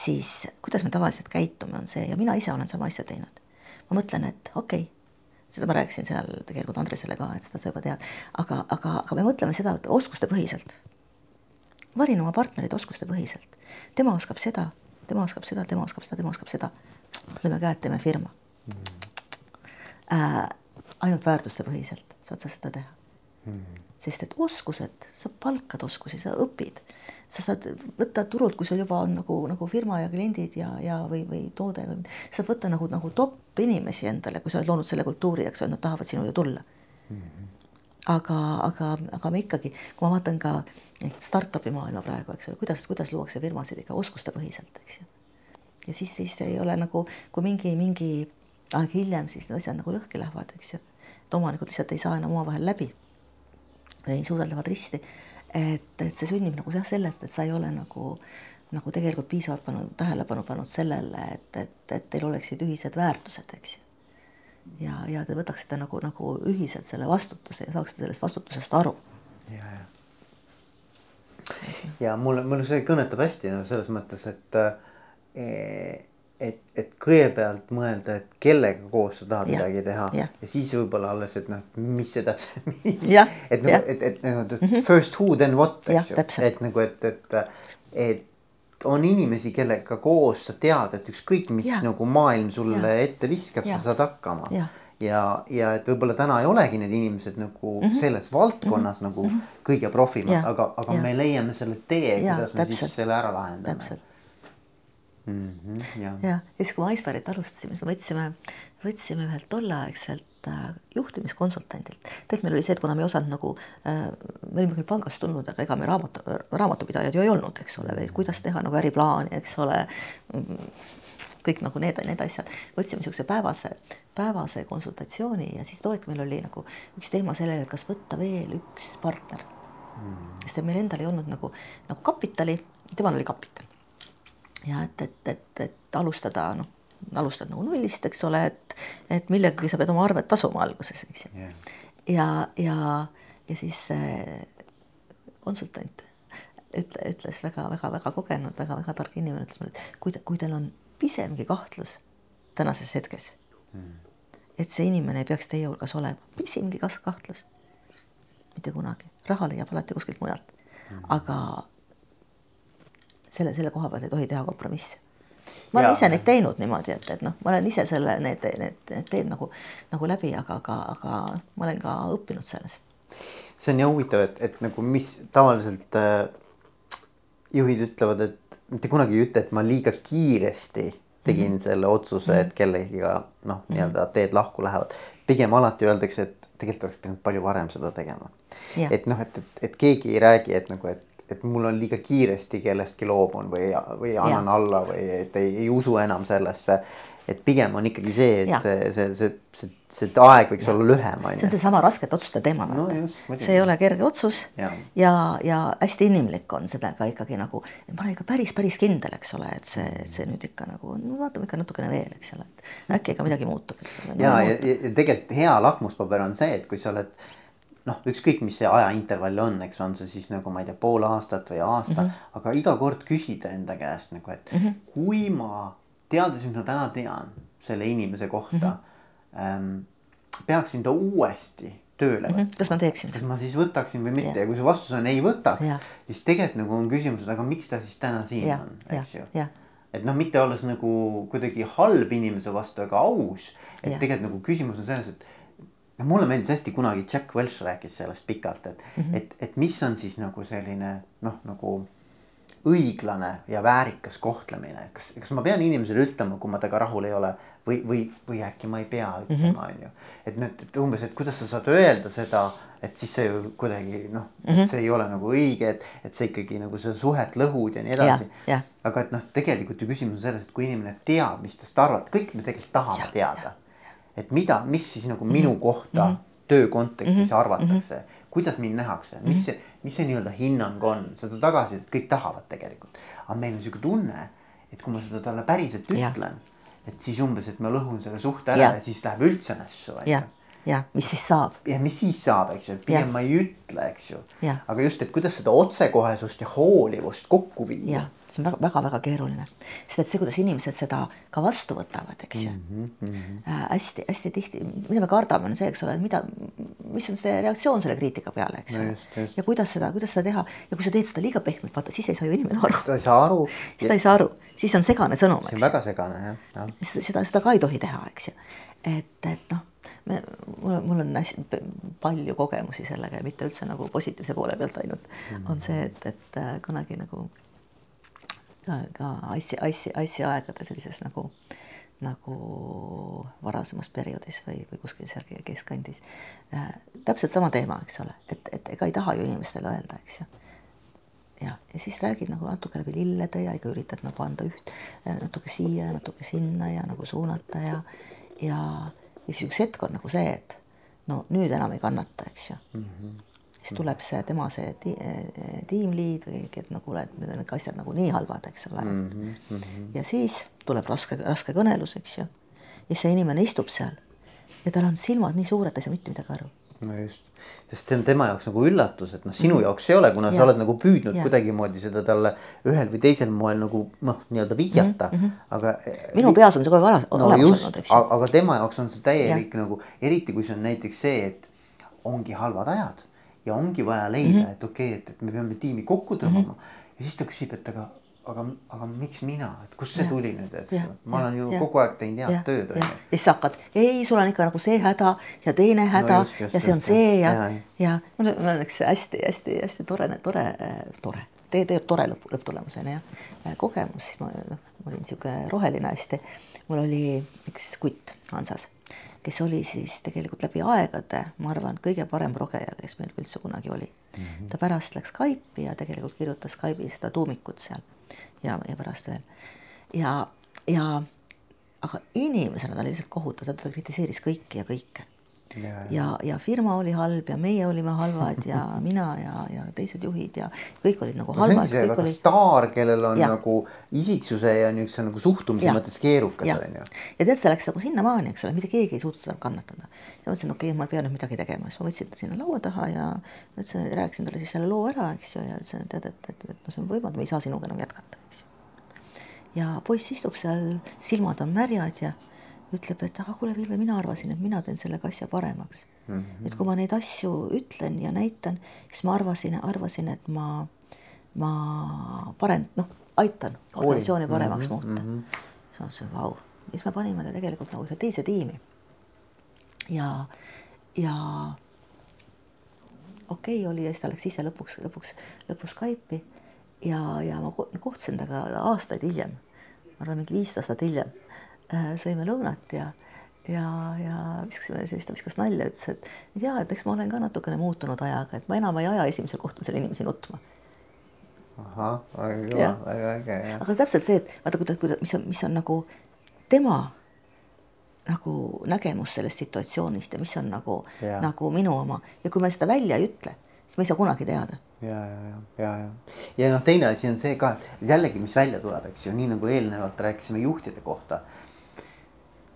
siis kuidas me tavaliselt käitume, on see ja mina ise olen sama asja teinud. Ma mõtlen, et okei okay,, seda ma rääkisin seal tegelikult Andresele ka, et seda sa juba tead, aga, aga, aga me mõtleme seda oskustepõhiselt. valin oma partnerid oskustepõhiselt, tema oskab seda, tema oskab seda, tema oskab seda, tema oskab seda. lööme käed, teeme firma äh,. ainult väärtustepõhiselt saad sa seda teha mm.. Sest et oskused, sa palkad oskusi, sa õpid, sa saad võtta turult, kui sul juba on nagu, nagu firma ja kliendid ja, ja või, või toode või saad võtta nagu, nagu top inimesi endale, kui sa oled loonud selle kultuuri, eks ole, nad tahavad sinu ju tulla mm. -hmm. aga, aga, aga me ikkagi, kui ma vaatan ka startup'i maailma praegu, eks ole, kuidas, kuidas luuakse firmasid ikka oskustepõhiselt, eks ju. ja siis, siis ei ole nagu, kui mingi, mingi aeg hiljem siis need asjad nagu lõhki lähevad, eks ju. et omanikud lihtsalt ei saa enam omavahel läbi või suudeldavad risti. et, et see sünnib nagu jah, sellest, et sa ei ole nagu, nagu tegelikult piisavalt pannud tähelepanu pannud sellele, et, et, et teil oleksid ühised väärtused, eks ju. ja, ja te võtaksite nagu, nagu ühiselt selle vastutuse ja saaksite sellest vastutusest aru. ja, ja. ja mulle, mulle see kõnetab hästi no selles mõttes, et äh, et, et kõigepealt mõelda, et kellega koos sa tahad ja, midagi teha ja, ja siis võib-olla alles, et noh, mis see täpselt, et nagu, et, et nagu mm -hmm. first who then what, eks ju, et nagu, et, et, et on inimesi, kellega koos sa tead, et ükskõik, mis ja. nagu maailm sulle ja. ette viskab, sa saad hakkama. ja, ja, ja et võib-olla täna ei olegi need inimesed nagu mm -hmm. selles valdkonnas mm -hmm. nagu -hmm. kõige profimad, aga, aga ja. me leiame selle tee, kuidas me täpselt. siis selle ära lahendame mm. -hmm, ja, ja siis, kui me Icebergit alustasime, siis me võtsime, võtsime ühelt tolleaegselt äh, juhtimiskonsultandilt. tegelikult meil oli see, et kuna me ei osanud nagu äh,, me olime küll pangast tulnud, aga ega me raamatu, raamatupidajad ju ei olnud, eks ole, või kuidas teha nagu äriplaani, eks ole kõik nagu need, need asjad, võtsime niisuguse päevase, päevase konsultatsiooni ja siis too hetk meil oli nagu üks teema sellele, et kas võtta veel üks partner mm.. sest et meil endal ei olnud nagu, nagu kapitali, temal oli kapital ja et, et, et, et alustada noh, alustad nagu nullist, eks ole, et, et millegagi sa pead oma arved tasuma alguses, eks ju. Yeah.. ja, ja, ja siis konsultant ütle, ütles väga-väga-väga kogenud väga,, väga-väga tark inimene ütles mulle, et kui, kui teil on pisemgi kahtlus tänases hetkes mm., et see inimene ei peaks teie hulgas olema, pisimgi kahtlus, mitte kunagi, raha leiab alati kuskilt mujalt. Mm., aga selle, selle koha pealt ei tohi teha kompromisse. ma olen ja, ise neid teinud niimoodi, et, et noh, ma olen ise selle, need, need, need teed nagu, nagu läbi, aga, aga, aga ma olen ka õppinud sellest. see on nii huvitav, et, et nagu mis tavaliselt äh, juhid ütlevad, et, mitte kunagi ei ütle, et ma liiga kiiresti tegin mm -hmm. selle otsuse, et kellegiga noh, nii-öelda teed lahku lähevad. pigem alati öeldakse, et tegelikult oleks pidanud palju varem seda tegema. et noh, et, et, et keegi ei räägi, et nagu, et, et mul on liiga kiiresti kellestki loobun või, või annan ja. alla või et ei, ei usu enam sellesse et pigem on ikkagi see, et ja. see, see, see, see, see aeg võiks ja. olla lühem, on ju. see on seesama raskete otsuste teema no,. see ei ole kerge otsus ja, ja, ja hästi inimlik on sellega ikkagi nagu, ma olen ikka päris, päris kindel, eks ole, et see, see nüüd ikka nagu, no vaatame ikka natukene veel, eks ole, et äkki ikka midagi muutub, eks ole. ja, ja, ja, ja tegelikult hea lakmuspaber on see, et kui sa oled noh, ükskõik, mis see ajaintervall on, eks on see siis nagu ma ei tea, pool aastat või aasta mm, -hmm. aga iga kord küsida enda käest nagu, et mm -hmm. kui ma teades, mis ma täna tean selle inimese kohta mm, -hmm. ähm, peaksin ta uuesti tööle võtma mm. -hmm. kas ma teeksin kas ma siis võtaksin või mitte ja, ja kui su vastus on ei võtaks, siis tegelikult nagu on küsimus, et aga miks ta siis täna siin ja, on, eks ju. et noh, mitte olles nagu kuidagi halb inimese vastu, aga aus. et ja. tegelikult nagu küsimus on selles, et mulle meeldis hästi kunagi Jack Welch rääkis sellest pikalt, et mm, -hmm. et, et mis on siis nagu selline noh, nagu õiglane ja väärikas kohtlemine, kas, kas ma pean inimesele ütlema, kui ma temaga rahul ei ole või, või, või äkki ma ei pea ütlema, mhm. on ju. et nüüd, et umbes, et kuidas sa saad öelda seda, et siis see ju kuidagi noh mm, -hmm. et mhm. see ei ole nagu õige, et, et see ikkagi nagu seda suhet lõhud ja nii edasi. aga et noh, tegelikult ju küsimus on selles, et kui inimene teab, mis tast arvata, kõik me tegelikult tahame ja, teada. Et mida, mis siis nagu -hmm. minu kohta mm -hmm. töö kontekstis -hmm. arvatakse mm, -hmm. kuidas mind nähakse, mis see mm -hmm mis see nii-öelda hinnang on, seda tagasisidet kõik tahavad tegelikult. aga meil on sihuke tunne, et kui ma seda talle päriselt ütlen, et siis umbes, et ma lõhun selle suhte ära ja, ja siis läheb üldse nässu. ja, ja mis siis saab. ja mis siis saab, eks ju, et pigem ma ei ütle, eks ju. aga just, et kuidas seda otsekohesust ja hoolivust kokku viia see on väga-väga-väga keeruline, sest et see, kuidas inimesed seda ka vastu võtavad, eks ju mm -hmm. äh,. hästi-hästi tihti, mida me kardame, on see, eks ole, mida, mis on see reaktsioon selle kriitika peale, eks ole no. ja kuidas seda, kuidas seda teha ja kui sa teed seda liiga pehmelt, vaata, siis ei saa ju inimene aru. ta ei saa aru. siis ta ei saa aru, siis on segane sõnum. see on väga segane jah ja.. seda, seda ka ei tohi teha, eks ju. et, et noh me, mul, mul on hästi palju kogemusi sellega ja mitte üldse nagu positiivse poole pealt ainult mm, -hmm. on see, et, et äh, kunagi nagu ka Aissi, Aissi, Aissi aegade sellises nagu, nagu varasemas perioodis või, või kuskil seal keskkandis äh,. täpselt sama teema, eks ole, et, et ega ei taha ju inimestele öelda, eks ju. ja, ja siis räägid nagu natuke läbi lillede ja ikka üritad nagu anda üht äh, natuke siia ja natuke sinna ja nagu suunata ja, ja, ja siis üks hetk on nagu see, et no nüüd enam ei kannata, eks ju mm. -hmm siis tuleb see tema see ti, tiimliid või keegi, et no kuule, et need on ikka asjad nagu nii halvad, eks ole mm. -hmm. ja siis tuleb raske, raske kõnelus, eks ju. ja see inimene istub seal ja tal on silmad nii suured, ta ei saa mitte midagi aru no just, sest see on tema jaoks nagu üllatus, et noh, sinu mm -hmm. jaoks ei ole, kuna ja. sa oled nagu püüdnud ja. kuidagimoodi seda talle ühel või teisel moel nagu noh, nii-öelda vihjata mm, -hmm. aga. minu peas on see kogu aeg no, olemas olnud, eks ju. aga tema jaoks on see täielik ja. nagu, eriti kui see on näiteks see, et ongi halvad ajad ja ongi vaja leida mm, -hmm. et okei okay,, et, et me peame tiimi kokku tõmbama mm. -hmm. ja siis ta küsib, et aga, aga, aga miks mina, et kust see ja. tuli nüüd, et ja. ma olen ju ja. kogu aeg teinud head tööd. ja siis hakkad, ei, sul on ikka nagu see häda ja teine häda no just, just, ja see on just, see ja, ja, mul on üks hästi-hästi-hästi tore, tore, tore tee teeb tore lõpp, lõpptulemusena jah. kogemus, ma, noh, ma olin niisugune roheline hästi. mul oli üks kutt Hansas kes oli siis tegelikult läbi aegade, ma arvan, kõige parem progeja, kes meil üldse kunagi oli mm. -hmm. ta pärast läks Skype'i ja tegelikult kirjutas Skype'i seda tuumikut seal ja, ja pärast veel. ja, ja aga inimesena ta oli lihtsalt kohutav, ta kritiseeris kõiki ja kõike ja, ja, ja firma oli halb ja meie olime halvad ja mina ja, ja teised juhid ja kõik olid nagu no, halvad. see ongi see oli... staar, kellel on ja. nagu isiksuse ja niisuguse nagu suhtumise mõttes keerukas on ju. ja tead, see läks nagu sinnamaani, eks ole, mitte keegi ei suutnud seda kannatada. ja mõtlesin, okei okay,, ma pean nüüd midagi tegema, siis ma võtsin ta sinna laua taha ja ütlesin, rääkisin talle siis selle loo ära, eks ju, ja ütlesin, et tead, et, et, et noh, see on võimatu, me ei saa sinuga enam jätkata, eks ju. ja poiss istub seal, silmad on märjad ja ütleb, et aga kuule, Vilve, mina arvasin, et mina teen sellega asja paremaks mm. -hmm. et kui ma neid asju ütlen ja näitan, siis ma arvasin, arvasin, et ma, ma parem-, noh, aitan organisatsiooni paremaks mm -hmm. muuta mm. -hmm. siis ma mõtlesin, vau, siis me panime ta tegelikult nagu teise tiimi. ja, ja okei okay oli ja siis ta läks ise lõpuks, lõpuks, lõpuks Skype'i ja, ja ma kohtusin temaga aastaid hiljem, ma arvan, mingi viis aastat hiljem. Sõime lõunat ja, ja, ja viskasime sellist, ta viskas nalja, ütles, et ja, et eks ma olen ka natukene muutunud ajaga, et ma enam ei aja esimesel kohtumisel inimesi nutma ahah, väga kõva, väga äge jah. aga täpselt see, et vaata, kuidas, kuidas, mis on, mis on nagu tema nagu nägemus sellest situatsioonist ja mis on nagu, nagu minu oma ja kui me seda välja ei ütle, siis me ei saa kunagi teada. ja, ja, ja, ja, ja, ja noh, teine asi on see ka, et jällegi, mis välja tuleb, eks ju, nii nagu eelnevalt rääkisime juhtide kohta.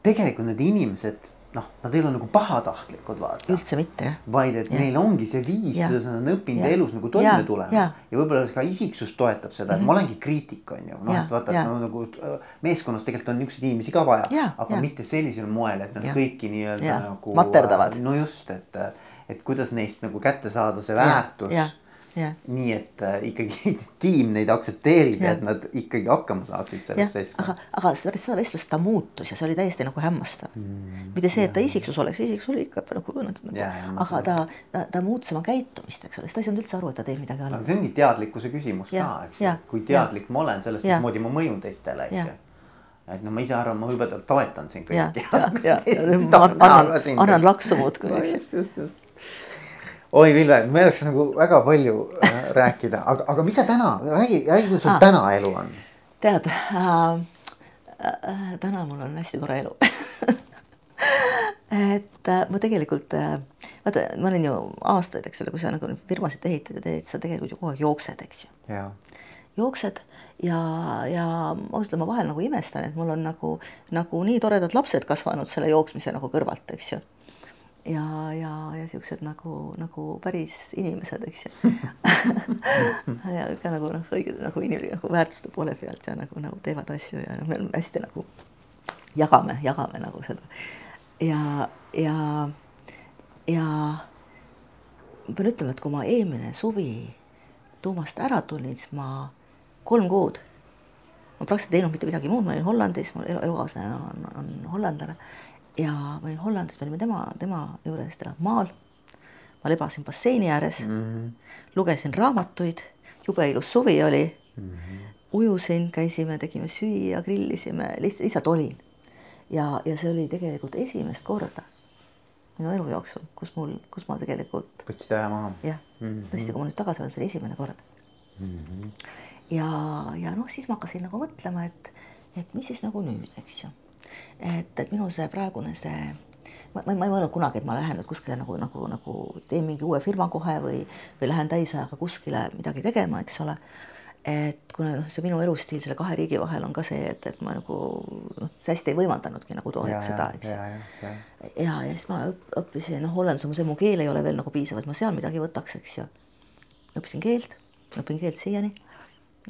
Tegelikult need inimesed noh, nad ei ole nagu pahatahtlikud vaata. üldse mitte jah. vaid et ja. neil ongi see viis, kuidas nad on õppinud elus nagu toime tulema ja, ja võib-olla ka isiksus toetab seda, et mm -hmm. ma olengi kriitik on ju, noh et vaata, et no nagu äh, meeskonnas tegelikult on niisuguseid inimesi ka vaja, aga ja. mitte sellisel moel, et nad ja. kõiki nii-öelda nagu. materdavad. no just, et, et kuidas neist nagu kätte saada see väärtus Yeah. nii et äh, ikkagi tiim neid aktsepteerib ja et nad ikkagi hakkama saaksid selles seltskonnas. aga, aga pärast seda vestlust ta muutus ja see oli täiesti nagu hämmastav mm,. mitte see, et ta isiksus oleks, isiksus oli ikka nagu, nagu, aga ta, ta, ta muutus oma käitumist, eks ole, sest ta ei saanud üldse aru, et ta teeb midagi halba. see ongi teadlikkuse küsimus ja, ka, eks ju, kui teadlik ja. ma olen sellest, mismoodi ma mõjun teistele, eks ju et no ma ise arvan, ma hõbedalt toetan siin kõiki. annan, annan laksu muudkui, eks. just, just, just oi Vilve, meil oleks nagu väga palju äh, rääkida, aga, aga mis sa täna, räägi, räägi, kuidas sul ah, täna elu on? tead äh,, äh, täna mul on hästi tore elu et äh, ma tegelikult äh,, vaata, ma olen ju aastaid, eks ole, kui sa nagu firmasid ehitad ja teed, sa tegelikult ju kogu aeg jooksed, eks ju. jooksed ja, ja ausalt öelda ma vahel nagu imestan, et mul on nagu, nagu nii toredad lapsed kasvanud selle jooksmise nagu kõrvalt, eks ju ja, ja, ja siuksed nagu, nagu päris inimesed, eks ju ja ka nagu noh, õige nagu inimene nagu väärtuste poole pealt ja nagu, nagu teevad asju ja noh, me oleme hästi nagu jagame, jagame nagu seda. ja, ja, ja ma pean ütlema, et kui ma eelmine suvi Tuumast ära tulin, siis ma kolm kuud, ma praktiliselt ei teinud mitte midagi muud, ma olin Hollandis, mu elukaaslane on, on hollandlane ja olin Hollandis, me olime tema, tema juures, ta elab maal. ma lebasin basseini ääres mm, -hmm. lugesin raamatuid, jube ilus suvi oli mm. -hmm. ujusin, käisime, tegime süüa, grillisime, lihtsalt, lihtsalt olin. ja, ja see oli tegelikult esimest korda minu elu jooksul, kus mul, kus ma tegelikult. võtsid aja maha? jah mm -hmm., tõesti, kui ma nüüd tagasi olen, see oli esimene kord mm. -hmm. ja, ja noh, siis ma hakkasin nagu mõtlema, et, et mis siis nagu nüüd, eks ju et, et minu see praegune see ma, ma, ma ei mõelnud kunagi, et ma lähen nüüd kuskile nagu, nagu, nagu teen mingi uue firma kohe või, või lähen täisajaga kuskile midagi tegema, eks ole. et kuna noh, see minu elustiil selle kahe riigi vahel on ka see, et, et ma nagu noh, see hästi ei võimaldanudki nagu too hetk seda, eks. ja, ja, ja. ja, ja siis ma õppisin, noh, Hollandis on see, mu keel ei ole veel nagu piisav, et ma seal midagi võtaks, eks ju. õppisin keelt, õpin keelt siiani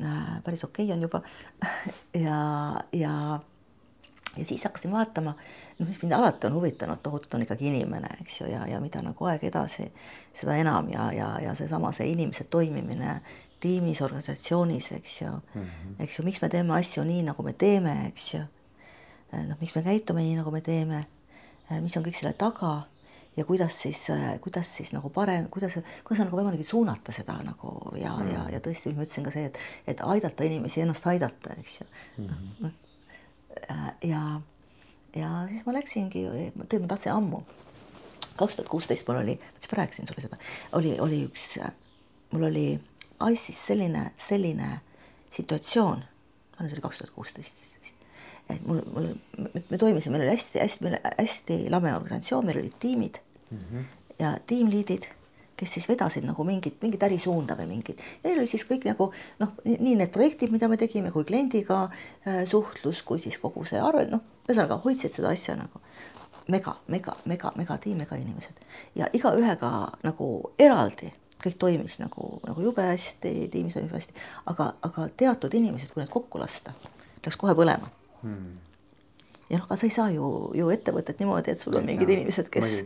äh,. päris okei okay on juba ja, ja ja siis hakkasin vaatama, noh, mis mind alati on huvitanud tohutult, on ikkagi inimene, eks ju, ja, ja mida nagu aeg edasi, seda enam ja, ja, ja seesama, see inimese toimimine tiimis, organisatsioonis, eks ju mm, -hmm. eks ju, miks me teeme asju nii, nagu me teeme, eks ju. noh, miks me käitume nii, nagu me teeme, mis on kõik selle taga ja kuidas siis, kuidas siis nagu parem, kuidas, kuidas on nagu võimalik suunata seda nagu ja mm, -hmm. ja, ja tõesti, ma ütlesin ka see, et, et aidata inimesi ennast aidata, eks ju mm. -hmm. noh, Äh, ja, ja siis ma läksingi, tegelikult ma tahtsin ammu, kaks tuhat kuusteist mul oli, ma siis rääkisin sulle seda, oli, oli üks, mul oli ICE-s selline, selline situatsioon, see oli kaks tuhat kuusteist siis, et mul, mul, me toimisime, meil oli hästi-hästi, hästi lame organisatsioon, meil olid tiimid. Mm -hmm. ja tiimliidid kes siis vedasid nagu mingit, mingit ärisuunda või mingit. ja neil oli siis kõik nagu noh, nii need projektid, mida me tegime, kui kliendiga äh, suhtlus, kui siis kogu see arve, noh, ühesõnaga hoidsid seda asja nagu mega, mega, mega, mega tiim, mega inimesed. Ja igaühega nagu eraldi kõik toimis nagu, nagu jube hästi, tiimis toimis hästi, aga, aga teatud inimesed, kui need kokku lasta, läks kohe põlema. Hmm. Ja noh, aga sa ei saa ju, ju ettevõtet niimoodi, et sul on mingid inimesed, kes,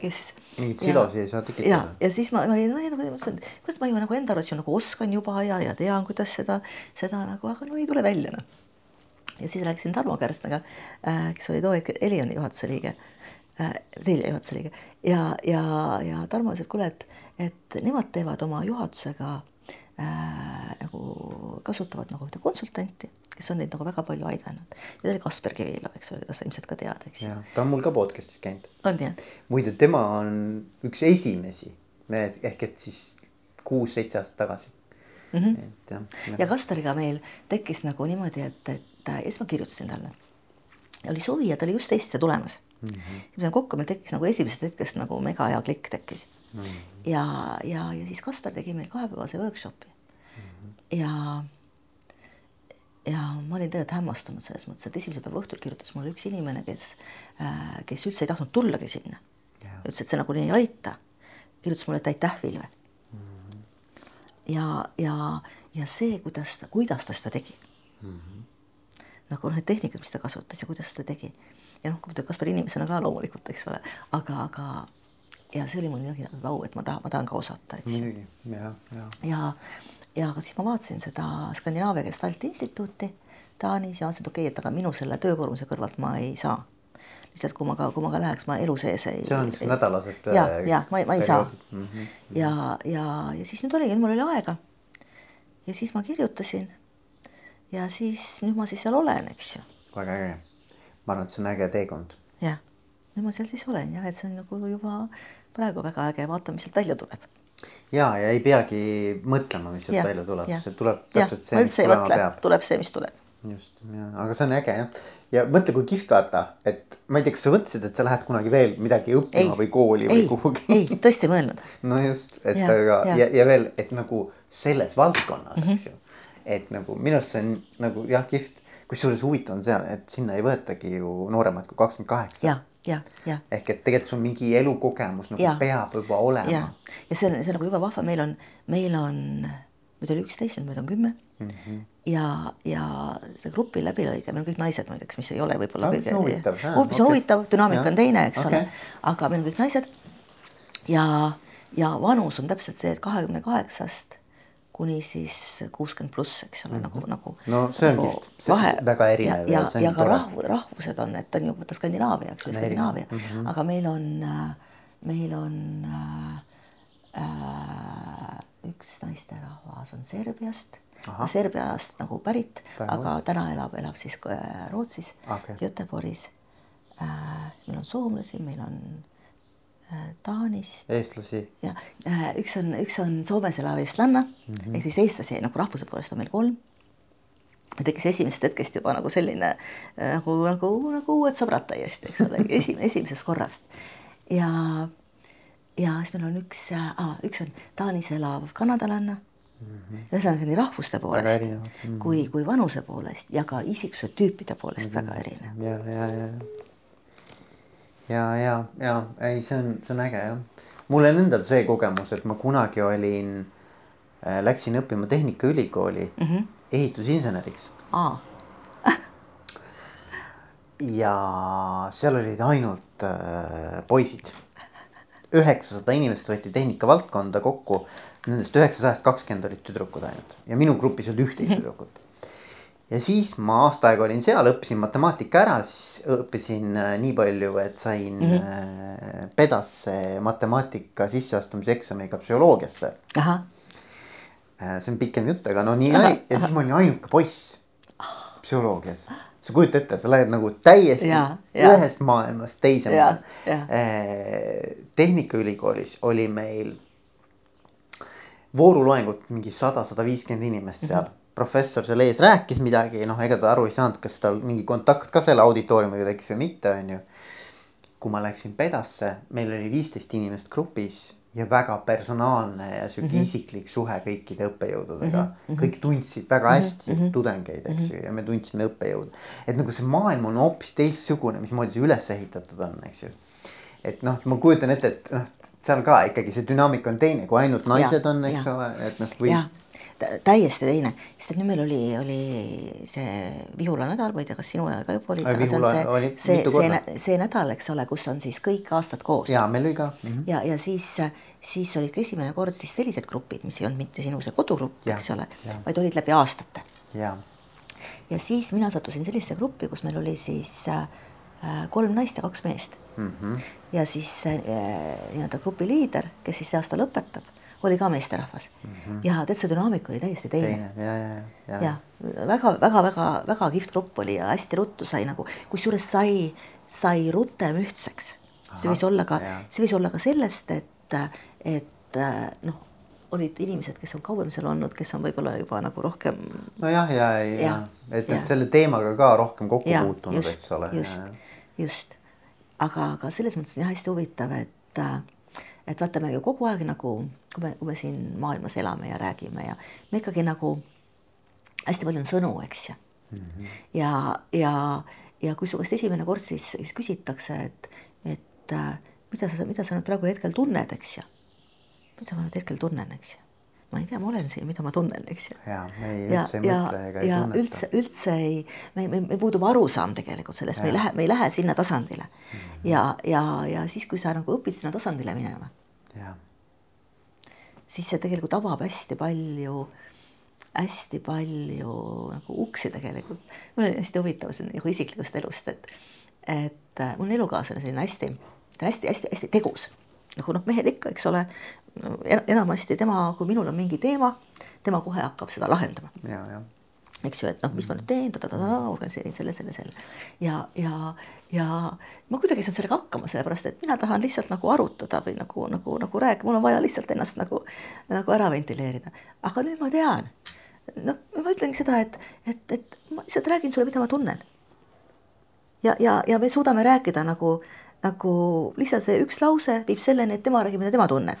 kes. mingeid silosi ei saa tekitada. ja, ja siis ma, ma olin, ma olin nagu, mõtlesin, kuidas ma ju nagu enda arvates ju nagu oskan juba ja, ja tean, kuidas seda, seda nagu, aga no ei tule välja noh. ja siis rääkisin Tarmo Kärstnaga äh,, kes oli too hetk Elioni juhatuse liige äh,, Telia juhatuse liige ja, ja, ja Tarmo ütles, et kuule, et, et nemad teevad oma juhatusega äh, nagu kasutavad nagu ühte konsultanti, kes on neid nagu väga palju aidanud. ja ta oli Kasper Kivilo, eks ole, keda sa ilmselt ka tead, eks. ta on mul ka podcast'is käinud. on jah? muide, tema on üks esimesi, ehk et siis kuus-seitse aastat tagasi mm. -hmm. et jah ja.. ja Kaspariga meil tekkis nagu niimoodi, et, et äh, siis ma kirjutasin talle. oli suvi ja ta oli just Eestisse tulemas mm. -hmm. siis me kokku, meil tekkis nagu esimesest hetkest nagu mega hea klikk tekkis mm. -hmm. Ja, ja, ja siis Kaspar tegi meil kahepäevase workshopi mm. -hmm. ja ja ma olin tegelikult hämmastunud selles mõttes, et esimese päeva õhtul kirjutas mulle üks inimene, kes, äh, kes üldse ei tahtnud tullagi sinna. ütles, et see nagunii ei aita. kirjutas mulle, et aitäh, Vilve ja, ja, ja see, kuidas, kuidas ta seda tegi mm. -hmm. nagu need tehnikad, mis ta kasutas ja kuidas ta tegi. ja noh, Kaspar inimesena ka loomulikult, eks ole, aga, aga ja see oli mul midagi au, et ma tahan, ma tahan ka osata, eks. muidugi, ja, ja. ja, ja siis ma vaatasin seda Skandinaavia Gestalti Instituuti Taanis ja mõtlesin, et okei okay,, et aga minu selle töökoormuse kõrvalt ma ei saa lihtsalt kui ma ka, kui ma ka läheks, ma elu sees ei. see on vist nädalased. ja, ja ma, ma ei saa mm. -hmm. ja, ja, ja siis nüüd oligi, mul oli aega. ja siis ma kirjutasin. ja siis nüüd ma siis seal olen, eks ju. väga äge. ma arvan, et see on äge teekond. jah, nüüd ma seal siis olen jah, et see on nagu juba praegu väga äge, vaatame, mis sealt välja tuleb ja, ja ei peagi mõtlema, mis sealt välja tuleb, see tuleb täpselt see, mis tulema peab. tuleb see, mis tuleb just, ja, aga see on äge jah. ja mõtle, kui kihvt vaata, et ma ei tea, kas sa mõtlesid, et sa lähed kunagi veel midagi õppima ei, või kooli ei, või kuhugi? ei, tõesti ei mõelnud. no just, et ja, aga ja, ja, ja veel, et nagu selles valdkonnas mm, -hmm. eks ju. et nagu minu arust see on nagu jah, kihvt. kusjuures huvitav on seal, et sinna ei võetagi ju nooremat kui kakskümmend kaheksa. Ehk et tegelikult sul mingi elukogemus nagu ja. peab juba olema. ja see on, see on nagu jube vahva, meil on, meil on, meid oli üksteist, nüüd meid on kümme mm. -hmm ja, ja see grupi läbilõige, meil on kõik naised muideks, mis ei ole võib-olla kõige. huvitav, hoopis okay. huvitav, dünaamika on teine, eks okay. ole, aga meil on kõik naised. ja, ja vanus on täpselt see, et kahekümne kaheksast kuni siis kuuskümmend pluss, eks ole mm, -hmm. nagu, nagu. no see on nagu kihvt, see on väga erinev. ja, ja, ja ka rahvu, rahvused on, et on ju vaata Skandinaavia, eks ole, Skandinaavia mm, -hmm. aga meil on, meil on äh, äh, üks naisterahvas on Serbiast Serbiast nagu pärit, aga täna elab, elab siis äh, Rootsis okay., Göteborgis äh,. meil on soomlasi, meil on äh, Taanist. eestlasi. ja äh, üks on, üks on Soomes elav eestlanna mm -hmm. ehk siis eestlasi nagu rahvuse poolest on meil kolm. tekkis esimesest hetkest juba nagu selline äh, nagu, nagu, nagu uued sõbrad täiesti, eks ole, esim-, esimesest korrast ja ja siis meil on üks äh,, üks on Taanis elav kanadalanna mm -hmm. ühesõnaga nii rahvuste poolest mm -hmm. kui, kui vanuse poolest ja ka isiksuse tüüpide poolest mm -hmm. väga erinev. ja, ja, ja, ja, ja, ja ei, see on, see on äge jah. mul on endal see kogemus, et ma kunagi olin äh,, läksin õppima Tehnikaülikooli mm -hmm. ehitusinseneriks ja seal olid ainult äh, poisid üheksasada inimest võeti tehnikavaldkonda kokku nendest üheksasajast kakskümmend olid tüdrukud ainult ja minu grupis ei olnud ühtegi mhm. tüdrukut. Ja siis ma aasta aega olin seal, õppisin matemaatika ära, siis õppisin äh, nii palju, et sain mm -hmm. pedasse matemaatika sisseastumise eksamiga psühholoogiasse. Äh, see on pikem jutt, aga no nii oli ja siis ma olin ainuke poiss psühholoogias sa kujuta ette, sa lähed nagu täiesti ja, ja. ühest maailmast teise maailma. tehnikaülikoolis oli meil vooruloengut mingi sada, sada viiskümmend inimest seal mm. -hmm professor seal ees rääkis midagi, noh, ega ta aru ei saanud, kas tal mingi kontakt ka selle auditooriumiga tekkis või mitte, on ju. kui ma läksin pedasse, meil oli viisteist inimest grupis ja väga personaalne ja sihuke mm -hmm. isiklik suhe kõikide õppejõududega mm. -hmm. kõik tundsid väga mhm. hästi mm -hmm. tudengeid, eks ju -hmm., ja me tundsime õppejõude. et nagu see maailm on hoopis teistsugune, mismoodi see üles ehitatud on, eks ju et noh, ma kujutan ette, et noh, seal ka ikkagi see dünaamika on teine, kui ainult naised ja, on, eks ja. ole, et noh, või. täiesti teine, sest et nüüd meil oli, oli see Vihula nädal, ma ei tea, kas sinu ajal ka juba oli. See, see, see, see nädal, eks ole, kus on siis kõik aastad koos. ja meil oli ka mm. -hmm. ja, ja siis, siis olid ka esimene kord siis sellised grupid, mis ei olnud mitte sinu see kodugrupp, eks ole, vaid olid läbi aastate. ja, ja siis mina sattusin sellisesse gruppi, kus meil oli siis äh, kolm naist ja kaks meest mm. -hmm. ja siis äh, nii-öelda grupi liider, kes siis see aasta lõpetab, oli ka meesterahvas mm -hmm. ja tead, see dünaamika oli täiesti teine. teine ja, ja, ja, ja väga-väga-väga-väga kihvt grupp oli ja hästi ruttu sai nagu, kusjuures sai, sai rutem ühtseks. see võis olla ka, see võis olla ka sellest, et, et noh olid inimesed, kes on kauem seal olnud, kes on võib-olla juba nagu rohkem. nojah, ja, ja, ja, ja, et, et selle teemaga ka rohkem kokku ja, puutunud, eks ole. just, just, aga, aga selles mõttes on jah hästi huvitav, et, et vaata, me ju kogu aeg nagu, kui me, kui me siin maailmas elame ja räägime ja me ikkagi nagu hästi palju on sõnu, eks ju mm. -hmm. ja, ja, ja kui su käest esimene kord siis, siis küsitakse, et, et mida sa, mida sa nüüd praegu hetkel tunned, eks ju mida ma nüüd hetkel tunnen, eks ju. Ma ei tea, ma olen siin, mida ma tunnen, eks ju. ja me ei, üldse ei mõtle ega ei tunneta. üldse, üldse ei, me, me, me puudub arusaam tegelikult sellest, me ei lähe, me ei lähe sinna tasandile mm. -hmm. ja, ja, ja siis, kui sa nagu õpid sinna tasandile minema, siis see tegelikult avab hästi palju hästi palju nagu uksi tegelikult. mul oli hästi huvitav, see on nagu isiklikust elust, et, et äh, mul on elukaaslane selline hästi, ta on hästi-hästi-hästi tegus. Nagu noh, mehed ikka, eks ole, enamasti tema, kui minul on mingi teema, tema kohe hakkab seda lahendama. eks ju, et noh, mis ma nüüd teen, organiseerin selle, selle, selle ja, ja, ja ma kuidagi ei saanud sellega hakkama, sellepärast et mina tahan lihtsalt nagu arutada või nagu, nagu, nagu rääkida, mul on vaja lihtsalt ennast nagu, nagu ära ventileerida. aga nüüd ma tean, noh, ma ütlengi seda, et, et, et ma lihtsalt räägin sulle, mida ma tunnen. ja, ja, ja me suudame rääkida nagu, nagu lihtsalt see üks lause viib selleni, et tema räägib, mida tema tunneb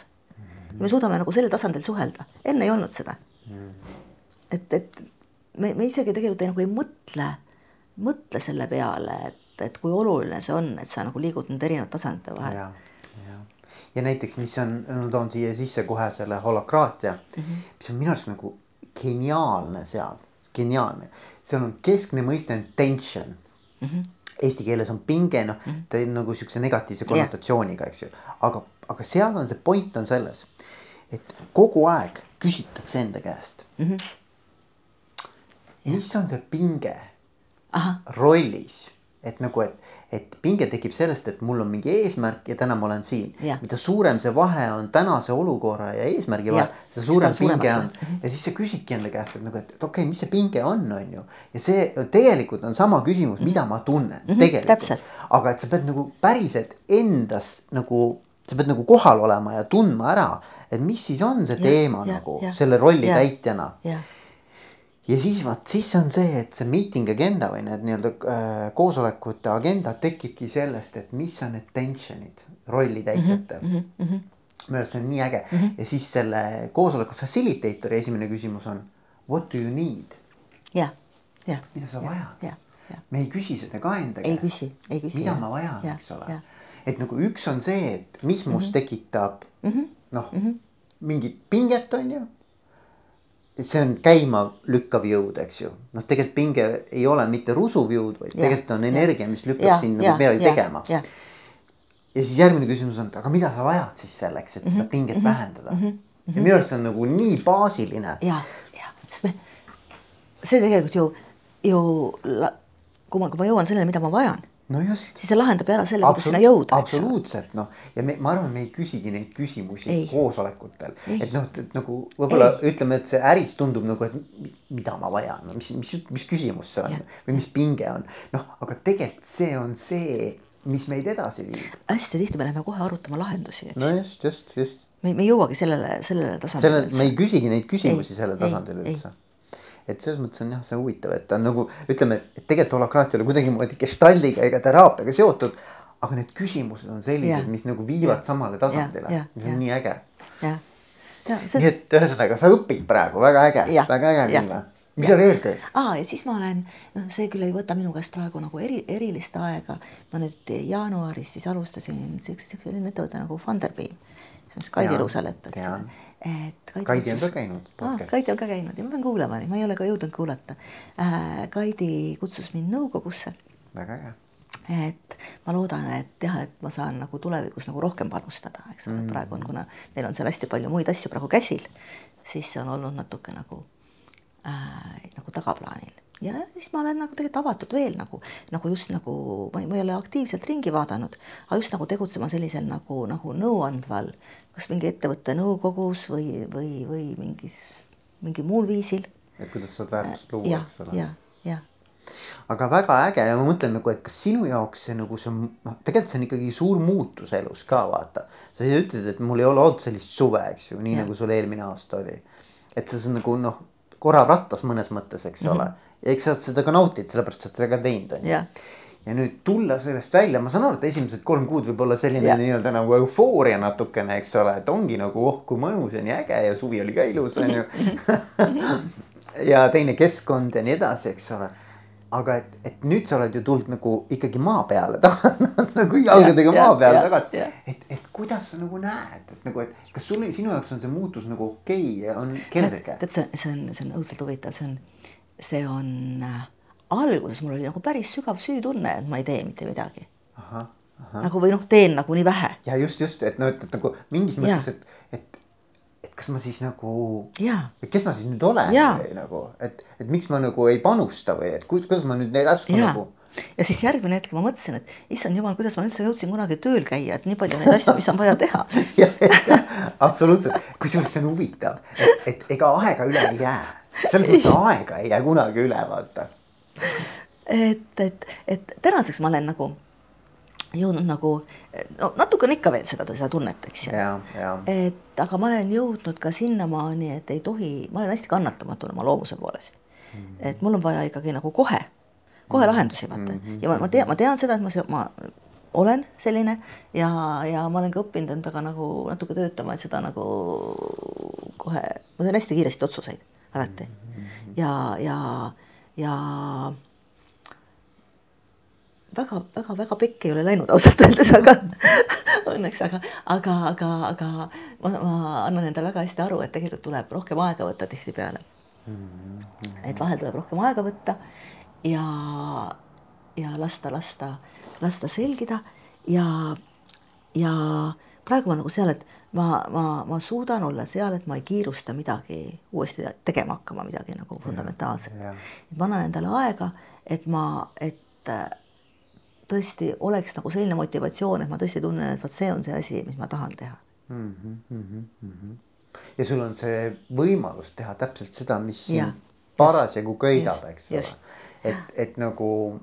ja me suudame nagu sellel tasandil suhelda, enne ei olnud seda. et, et me, me isegi tegelikult ei, nagu ei mõtle, mõtle selle peale, et, et kui oluline see on, et sa nagu liigud nende erinevate tasandite vahel. ja, ja, ja näiteks, mis on, ma toon siia sisse kohe selle holakraatia mm, -hmm. mis on minu arust nagu geniaalne seal, geniaalne, seal on keskne mõiste on tension mm. -hmm eesti keeles on pinge, noh -hmm., ta on nagu siukse negatiivse konnotatsiooniga, eks ju, aga, aga seal on see point on selles, et kogu aeg küsitakse enda käest mm. -hmm. mis on see pinge Aha. rollis, et nagu, et, et pinge tekib sellest, et mul on mingi eesmärk ja täna ma olen siin. mida suurem see vahe on tänase olukorra ja eesmärgi vahel, seda suurem pinge on. Mhm. ja siis sa küsidki enda käest, et nagu, et, et okei okay,, mis see pinge on, on ju. ja see tegelikult on sama küsimus, mida ma tunnen mm -hmm, tegelikult. aga et sa pead nagu päriselt endas nagu sa pead nagu kohal olema ja tundma ära, et mis siis on see ja, teema ja, nagu ja, selle rolli ja, täitjana. Ja siis vaat, siis on see, et see meeting agenda või need nii-öelda äh, koosolekute agenda tekibki sellest, et mis on need tension'id rolli täitjatel mm. -hmm, mm -hmm. minu arust see on nii äge mm -hmm. ja siis selle koosoleku facilitator'i esimene küsimus on what do you need? jah, jah. mida sa vajad? me ei küsi seda ka enda käest. ei küsi, ei küsi. mida ja, ma vajan, eks ole et nagu üks on see, et mis must mm -hmm. tekitab mm -hmm. noh mm -hmm. mingit pinget, on ju. See on käimalükkav jõud, eks ju, noh, tegelikult pinge ei ole mitte rusuv jõud, vaid ja, tegelikult on energia, mis lükkab ja, sind nagu midagi tegema. ja siis järgmine küsimus on, aga mida sa vajad siis selleks, et mm -hmm. seda pinget mm -hmm. vähendada mm. -hmm. ja minu arust see on nagu nii baasiline. ja, ja, sest me, see tegelikult ju, ju kui ma, kui ma jõuan selleni, mida ma vajan no just. siis see lahendab ära selle, kuidas sinna jõuda. absoluutselt noh, ja me, ma arvan, me ei küsigi neid küsimusi ei. koosolekutel, et noh, et nagu võib-olla ütleme, et see äris tundub nagu, et mida ma vajan, mis, mis, mis küsimus see on ja. või mis pinge on, noh, aga tegelikult see on see, mis meid edasi viib. hästi tihti me läheme kohe arutama lahendusi, eks. no just, just, just. me, me ei jõuagi sellele, sellele tasandile. sellele, me ei küsigi neid küsimusi sellel tasandil üldse et selles mõttes on jah, see huvitav, et ta on nagu ütleme, et tegelikult holakraatia ei ole kuidagimoodi gestaldiga ega teraapiaga seotud. aga need küsimused on sellised, mis nagu viivad ja. samale tasandile, mis on nii äge. See... nii et ühesõnaga sa õpid praegu väga äge, väga äge Linna mis sa veel teed? aa, ja siis ma olen, noh, see küll ei võta minu käest praegu nagu eri, erilist aega. ma nüüd jaanuaris siis alustasin siukse, siukse ettevõtte nagu Funderbeam see on Kaidi Ruusalepp, eks ole. Et Kaidi, Kaidi on ka käinud ah,. Kaidi on ka käinud ja ma pean kuulama, ma ei ole ka jõudnud kuulata äh,. Kaidi kutsus mind nõukogusse. väga äge et ma loodan, et jah, et ma saan nagu tulevikus nagu rohkem panustada, eks ole mm., praegu on, kuna neil on seal hästi palju muid asju praegu käsil, siis see on olnud natuke nagu äh, nagu tagaplaanil ja siis ma olen nagu tegelikult avatud veel nagu, nagu just nagu ma ei, ma ei ole aktiivselt ringi vaadanud, aga just nagu tegutsema sellisel nagu, nagu nõuandval, kas mingi ettevõtte nõukogus või, või, või mingis, mingi muul viisil. et kuidas saad väärtust luua, eks ole. ja, ja aga väga äge ja ma mõtlen nagu, et kas sinu jaoks see nagu see on, noh, tegelikult see on ikkagi suur muutus elus ka vaata. sa ütlesid, et mul ei ole olnud sellist suve, eks ju, nii ja. nagu sul eelmine aasta oli. et see on nagu noh, korav rattas mõnes mõttes, eks mm -hmm. ole. Ja eks sa oled seda ka nautinud, sellepärast sa oled seda ka teinud, on ju ja nüüd tulla sellest välja, ma saan aru, et esimesed kolm kuud võib olla selline nii-öelda nagu eufooria natukene, eks ole, et ongi nagu oh kui mõnus ja nii äge ja suvi oli ka ilus, on ju. ja teine keskkond ja nii edasi, eks ole aga et, et nüüd sa oled ju tulnud nagu ikkagi maa peale nagu jalgadega ja, maa peale ja, tagasi. et, et kuidas sa nagu näed, et nagu, et kas sul, sinu jaoks on see muutus nagu okei okay ja on kerge? tead, see, see on, see on õudselt huvitav, see on, see on äh, alguses mul oli nagu päris sügav süütunne, et ma ei tee mitte midagi. nagu või noh, teen nagu nii vähe. ja just, just, et noh, et, et nagu mingis mõttes, et, et kas ma siis nagu, kes ma siis nüüd olen või nagu, et, et miks ma nagu ei panusta või et kuidas ma nüüd järsku nagu. ja siis järgmine hetk ma mõtlesin, et issand jumal, kuidas ma üldse jõudsin kunagi tööl käia, et nii palju neid asju, mis on vaja teha. Absoluutselt, kusjuures see on huvitav, et, et ega aega üle ei jää, selles mõttes aega ei jää kunagi üle, vaata. et, et, et tänaseks ma olen nagu jõudnud nagu no natuke on ikka veel seda, seda tunnet, eks ju. et aga ma olen jõudnud ka sinnamaani, et ei tohi, ma olen hästi kannatamatu oma loomuse poolest mm. et mul on vaja ikkagi nagu kohe, kohe mm -hmm. lahendusi vaata mm -hmm. ja ma, ma tean, ma tean seda, et ma, ma olen selline ja, ja ma olen ka õppinud endaga nagu natuke töötama, et seda nagu kohe, ma teen hästi kiiresti otsuseid alati mm -hmm. ja, ja, ja väga-väga-väga pekki ei ole läinud ausalt öeldes, aga õnneks, aga, aga, aga, aga ma, ma annan endale väga hästi aru, et tegelikult tuleb rohkem aega võtta tihtipeale mm. -hmm. et vahel tuleb rohkem aega võtta ja, ja lasta, lasta, lasta selgida ja, ja praegu ma nagu seal, et ma, ma, ma suudan olla seal, et ma ei kiirusta midagi uuesti tegema hakkama, midagi nagu fundamentaalset. ma annan endale aega, et ma, et tõesti oleks nagu selline motivatsioon, et ma tõesti tunnen, et vot see on see asi, mis ma tahan teha mm. -hmm, mm -hmm. ja sul on see võimalus teha täpselt seda, mis parasjagu köidab, eks ole. et, et nagu,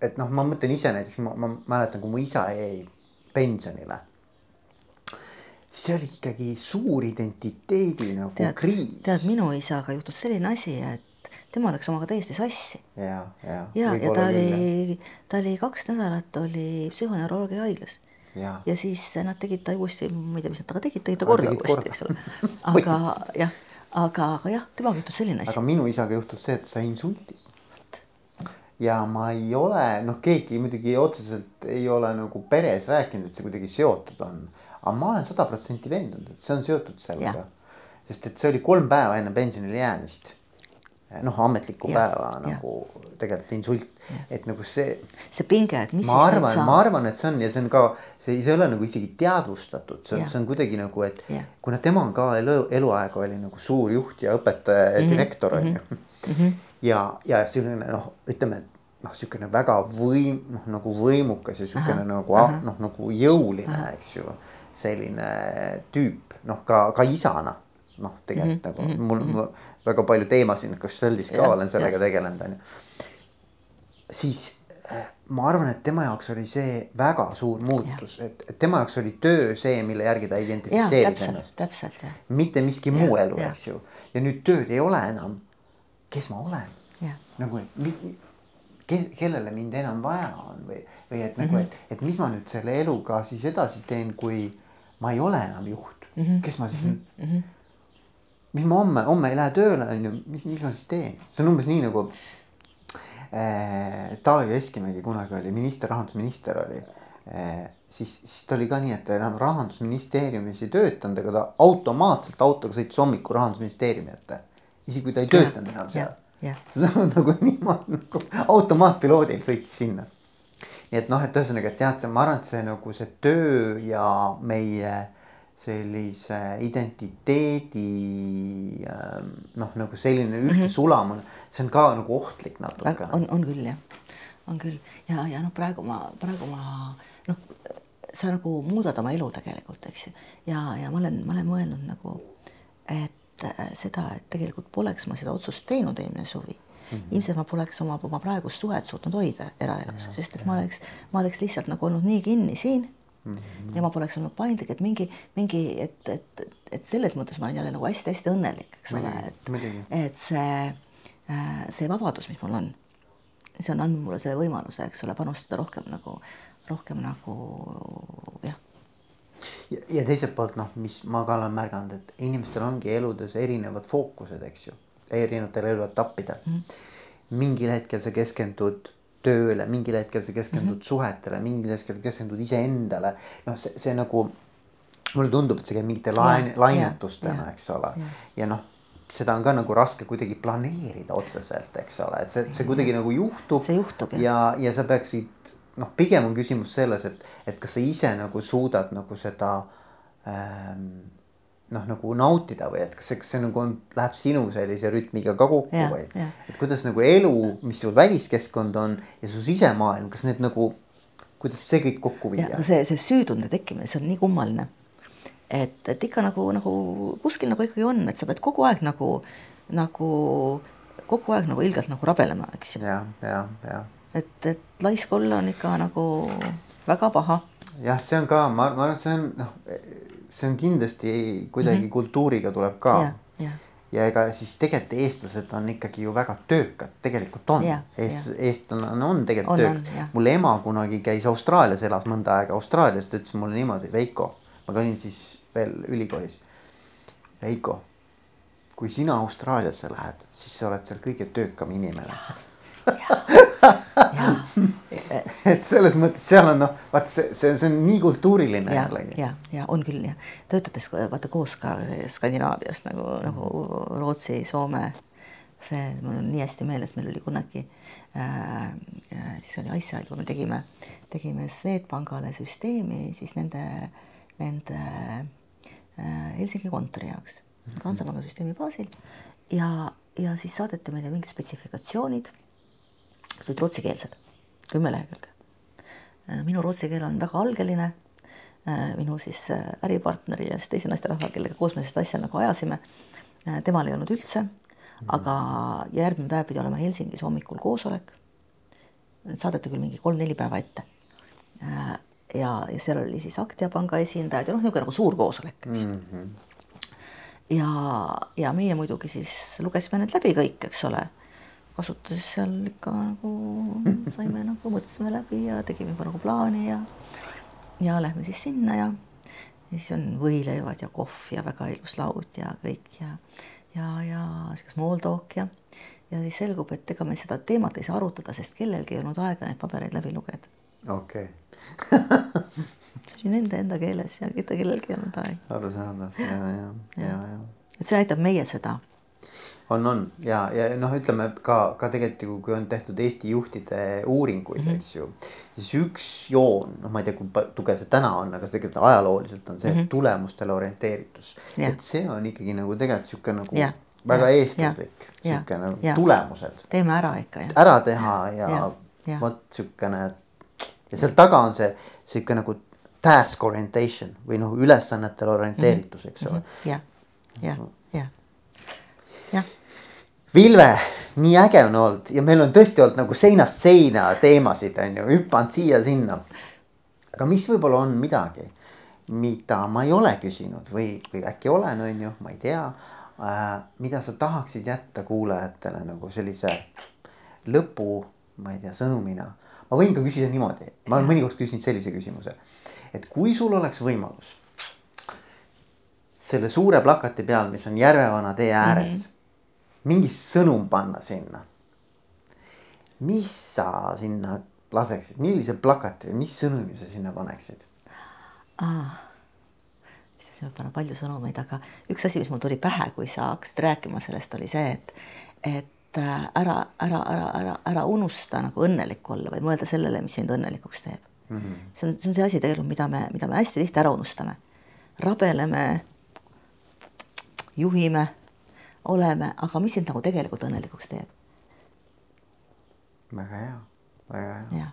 et noh, ma mõtlen ise näiteks, ma, ma mäletan, kui mu isa jäi pensionile. See oli ikkagi suur identiteedi nagu tead, kriis. tead, minu isaga juhtus selline asi, et tema läks omaga täiesti sassi. ja, ja. ja, ja ta oli, ta oli kaks nädalat oli psühhoneuroloogia haiglas. Ja. ja siis nad tegid ta uuesti, ma ei tea, mis nad temaga tegid, tegid ta korda uuesti, eks ole. aga jah, aga, aga jah, temaga juhtus selline asi. aga minu isaga juhtus see, et sai insuldi. ja ma ei ole, noh, keegi muidugi otseselt ei ole nagu peres rääkinud, et see kuidagi seotud on. Aga ma olen sada protsenti veendunud, et see on seotud sellega. sest et see oli kolm päeva enne pensionile jäämist noh, ametlikku ja, päeva ja. nagu tegelikult insult, et nagu see. see pinge, et mis. ma arvan, ma arvan, et see on ja see on ka, see, see ei ole nagu isegi teadvustatud, see on, see on kuidagi nagu, et ja. kuna tema on ka elu, eluaeg oli nagu suur juht ja õpetaja ja mm -hmm. direktor on ju. -hmm. ja, ja selline noh, ütleme, et noh, sihukene väga võim-, noh nagu võimukas ja sihukene nagu noh, nagu jõuline, eks ju. Selline tüüp, noh ka, ka isana noh, tegelikult mm -hmm. nagu mul mm -hmm. väga palju teemasid, kas Sheldis ka ja, olen sellega ja. tegelenud, on ju. siis äh, ma arvan, et tema jaoks oli see väga suur muutus, et, et tema jaoks oli töö see, mille järgi ta identifitseeris ennast. täpselt jah. mitte miski ja, muu elu, eks ju. ja nüüd tööd ei ole enam, kes ma olen. nagu, et kellele mind enam vaja on või, või et nagu mm, -hmm. et, et mis ma nüüd selle eluga siis edasi teen, kui ma ei ole enam juht mm, -hmm. kes ma siis mm -hmm. nüüd mm -hmm mis ma homme, homme ei lähe tööle, on ju, mis, mis ma siis teen, see on umbes nii nagu äh,. Taavi Veskimägi kunagi oli minister, rahandusminister oli äh,. siis, siis ta oli ka nii, et ta enam rahandusministeeriumis ei töötanud, aga ta automaatselt autoga sõitis hommikul rahandusministeeriumi ette. isegi kui ta ei töötanud enam seal. see on nagu niimoodi nagu automaatpiloodil sõitis sinna. Nii et noh, et ühesõnaga, et see, ma arvan, et see nagu see töö ja meie sellise identiteedi ähm, noh, nagu selline ühte mm -hmm. sulamine, see on ka nagu ohtlik natukene. on, on küll jah, on küll ja, ja noh, praegu ma, praegu ma noh, sa nagu muudad oma elu tegelikult, eks ju, ja, ja ma olen, ma olen mõelnud nagu, et äh, seda, et tegelikult poleks ma seda otsust teinud eelmine suvi Mm -hmm. ilmselt ma poleks oma, oma praegust suhet suutnud hoida eraelus, sest et ma oleks, ma oleks lihtsalt nagu olnud nii kinni siin mm. -hmm. ja ma poleks olnud paindlik, et mingi, mingi, et, et, et selles mõttes ma olen jälle nagu hästi-hästi õnnelik, eks ole, et, et see, äh, see vabadus, mis mul on, see on andnud mulle selle võimaluse, eks ole, panustada rohkem nagu, rohkem nagu jah ja, ja teiselt poolt noh, mis ma ka olen märganud, et inimestel ongi eludes erinevad fookused, eks ju, erinevatel eluetappidel mm. -hmm. mingil hetkel sa keskendud tööle, mingil hetkel sa keskendud mm -hmm. suhetele, mingil hetkel keskendud iseendale. noh, see, see nagu mulle tundub, et see käib mingite lain-, lainetustena, eks ole. ja noh, seda on ka nagu raske kuidagi planeerida otseselt, eks ole, et see, see kuidagi nagu juhtub. see juhtub jah. ja, ja sa peaksid noh, pigem on küsimus selles, et, et kas sa ise nagu suudad nagu seda ähm, noh, nagu nautida või et kas see, kas see nagu on, läheb sinu sellise rütmiga ka kokku ja, või et kuidas nagu elu, mis sul väliskeskkond on ja su sisemaailm, kas need nagu, kuidas see kõik kokku viia? see, see süütunde tekkimine, see on nii kummaline. et, et ikka nagu, nagu kuskil nagu ikkagi on, et sa pead kogu aeg nagu, nagu kogu aeg nagu ilgelt nagu rabelema, eks ju. ja, ja, ja. et, et laisk olla on ikka nagu väga paha. jah, see on ka, ma, ma arvan, et see on noh see on kindlasti kuidagi mm -hmm. kultuuriga tuleb ka. Ja, ja ega siis tegelikult eestlased on ikkagi ju väga töökad, tegelikult on. Eest, eestlane on tegelikult töökas. mul ema kunagi käis Austraalias, elas mõnda aega Austraalias, ta ütles mulle niimoodi, Veiko, ma olin siis veel ülikoolis. Veiko, kui sina Austraaliasse lähed, siis sa oled seal kõige töökam inimene et selles mõttes seal on noh, vaat see, see, see on nii kultuuriline ja, jällegi. ja, ja on küll jah, töötades vaata koos ka Skandinaavias nagu nagu Rootsi, Soome. see mul on nii hästi meeles, meil oli kunagi äh,, siis oli asja, kui me tegime, tegime Swedbankale süsteemi siis nende, nende äh, Helsingi kontori jaoks. Hansapanga süsteemi baasil ja, ja siis saadeti meile mingid spetsifikatsioonid mis olid rootsikeelsed, kümme lehekülge. Äh, minu rootsi keel on väga algeline. Äh, minu siis äh, äripartneri ja siis teise naisterahva, kellega koos me seda asja nagu ajasime, temal ei olnud üldse, aga järgmine päev pidi olema Helsingis hommikul koosolek. saadeti küll mingi kolm-neli päeva ette. ja, ja seal oli siis Aktia panga esindajad ja noh, niisugune nagu suur koosolek, eks mm. -hmm. ja, ja meie muidugi siis lugesime need läbi kõik, eks ole kasutades seal ikka nagu saime nagu mõtlesime läbi ja tegime juba nagu plaani ja ja lähme siis sinna ja ja siis on võileivad ja kohv ja väga ilus laud ja kõik ja ja, ja sihuke small talk ja ja siis selgub, et ega me seda teemat ei saa arutada, sest kellelgi ei olnud aega neid pabereid läbi lugeda. okei okay. see oli nende enda keeles ja mitte kellelgi ei olnud aega. arusaadav ja, ja, ja, ja, ja. et see näitab meie seda on, on ja, ja noh, ütleme ka, ka tegelikult ju, kui on tehtud Eesti juhtide uuringuid mm, -hmm. eks ju. siis üks joon, noh, ma ei tea, kui tugev see täna on, aga tegelikult ajalooliselt on see mm -hmm. tulemustele orienteeritus. et see on ikkagi nagu tegelikult sihuke nagu ja. väga ja. eestlaslik, sihuke nagu ja. tulemused. teeme ära ikka ära teha ja, ja. ja. vot siukene ja seal taga on see sihuke nagu task orientation või noh, ülesannetele orienteeritus, eks ole. jah, jah, jah Vilve, nii äge on olnud ja meil on tõesti olnud nagu seinast seina teemasid on ju, hüpanud siia-sinna. aga mis võib-olla on midagi, mida ma ei ole küsinud või, või äkki olen, on ju, ma ei tea äh,. mida sa tahaksid jätta kuulajatele nagu sellise lõpu, ma ei tea, sõnumina. ma võin ka küsida niimoodi, ma olen mõnikord küsinud sellise küsimuse, et kui sul oleks võimalus selle suure plakati peal, mis on Järvevana tee ääres mm. -hmm mingi sõnum panna sinna. mis sa sinna laseksid, millise plakati või mis sõnumi sa sinna paneksid ah.? siis võib panna palju sõnumeid, aga üks asi, mis mul tuli pähe, kui sa hakkasid rääkima sellest, oli see, et, et äh, ära, ära, ära, ära, ära unusta nagu õnnelik olla, vaid mõelda sellele, mis sind õnnelikuks teeb mm. -hmm. see on, see on see asi tegelikult, mida me, mida me hästi tihti ära unustame. rabeleme, juhime, oleme, aga mis sind nagu tegelikult õnnelikuks teeb? väga hea, väga hea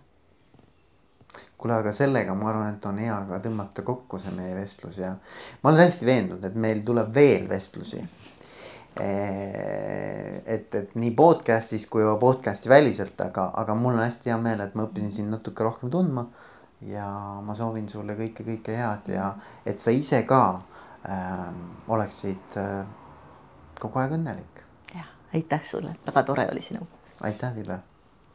kuule, aga sellega ma arvan, et on hea ka tõmmata kokku see meie vestlus ja ma olen täiesti veendunud, et meil tuleb veel vestlusi. et, et nii podcast'is kui podcast'i väliselt, aga, aga mul on hästi hea meel, et ma õppisin sind natuke rohkem tundma. ja ma soovin sulle kõike, kõike head ja et sa ise ka äh, oleksid äh, kogu aeg õnnelik. jah, aitäh sulle, väga tore oli sinuga. aitäh, Ville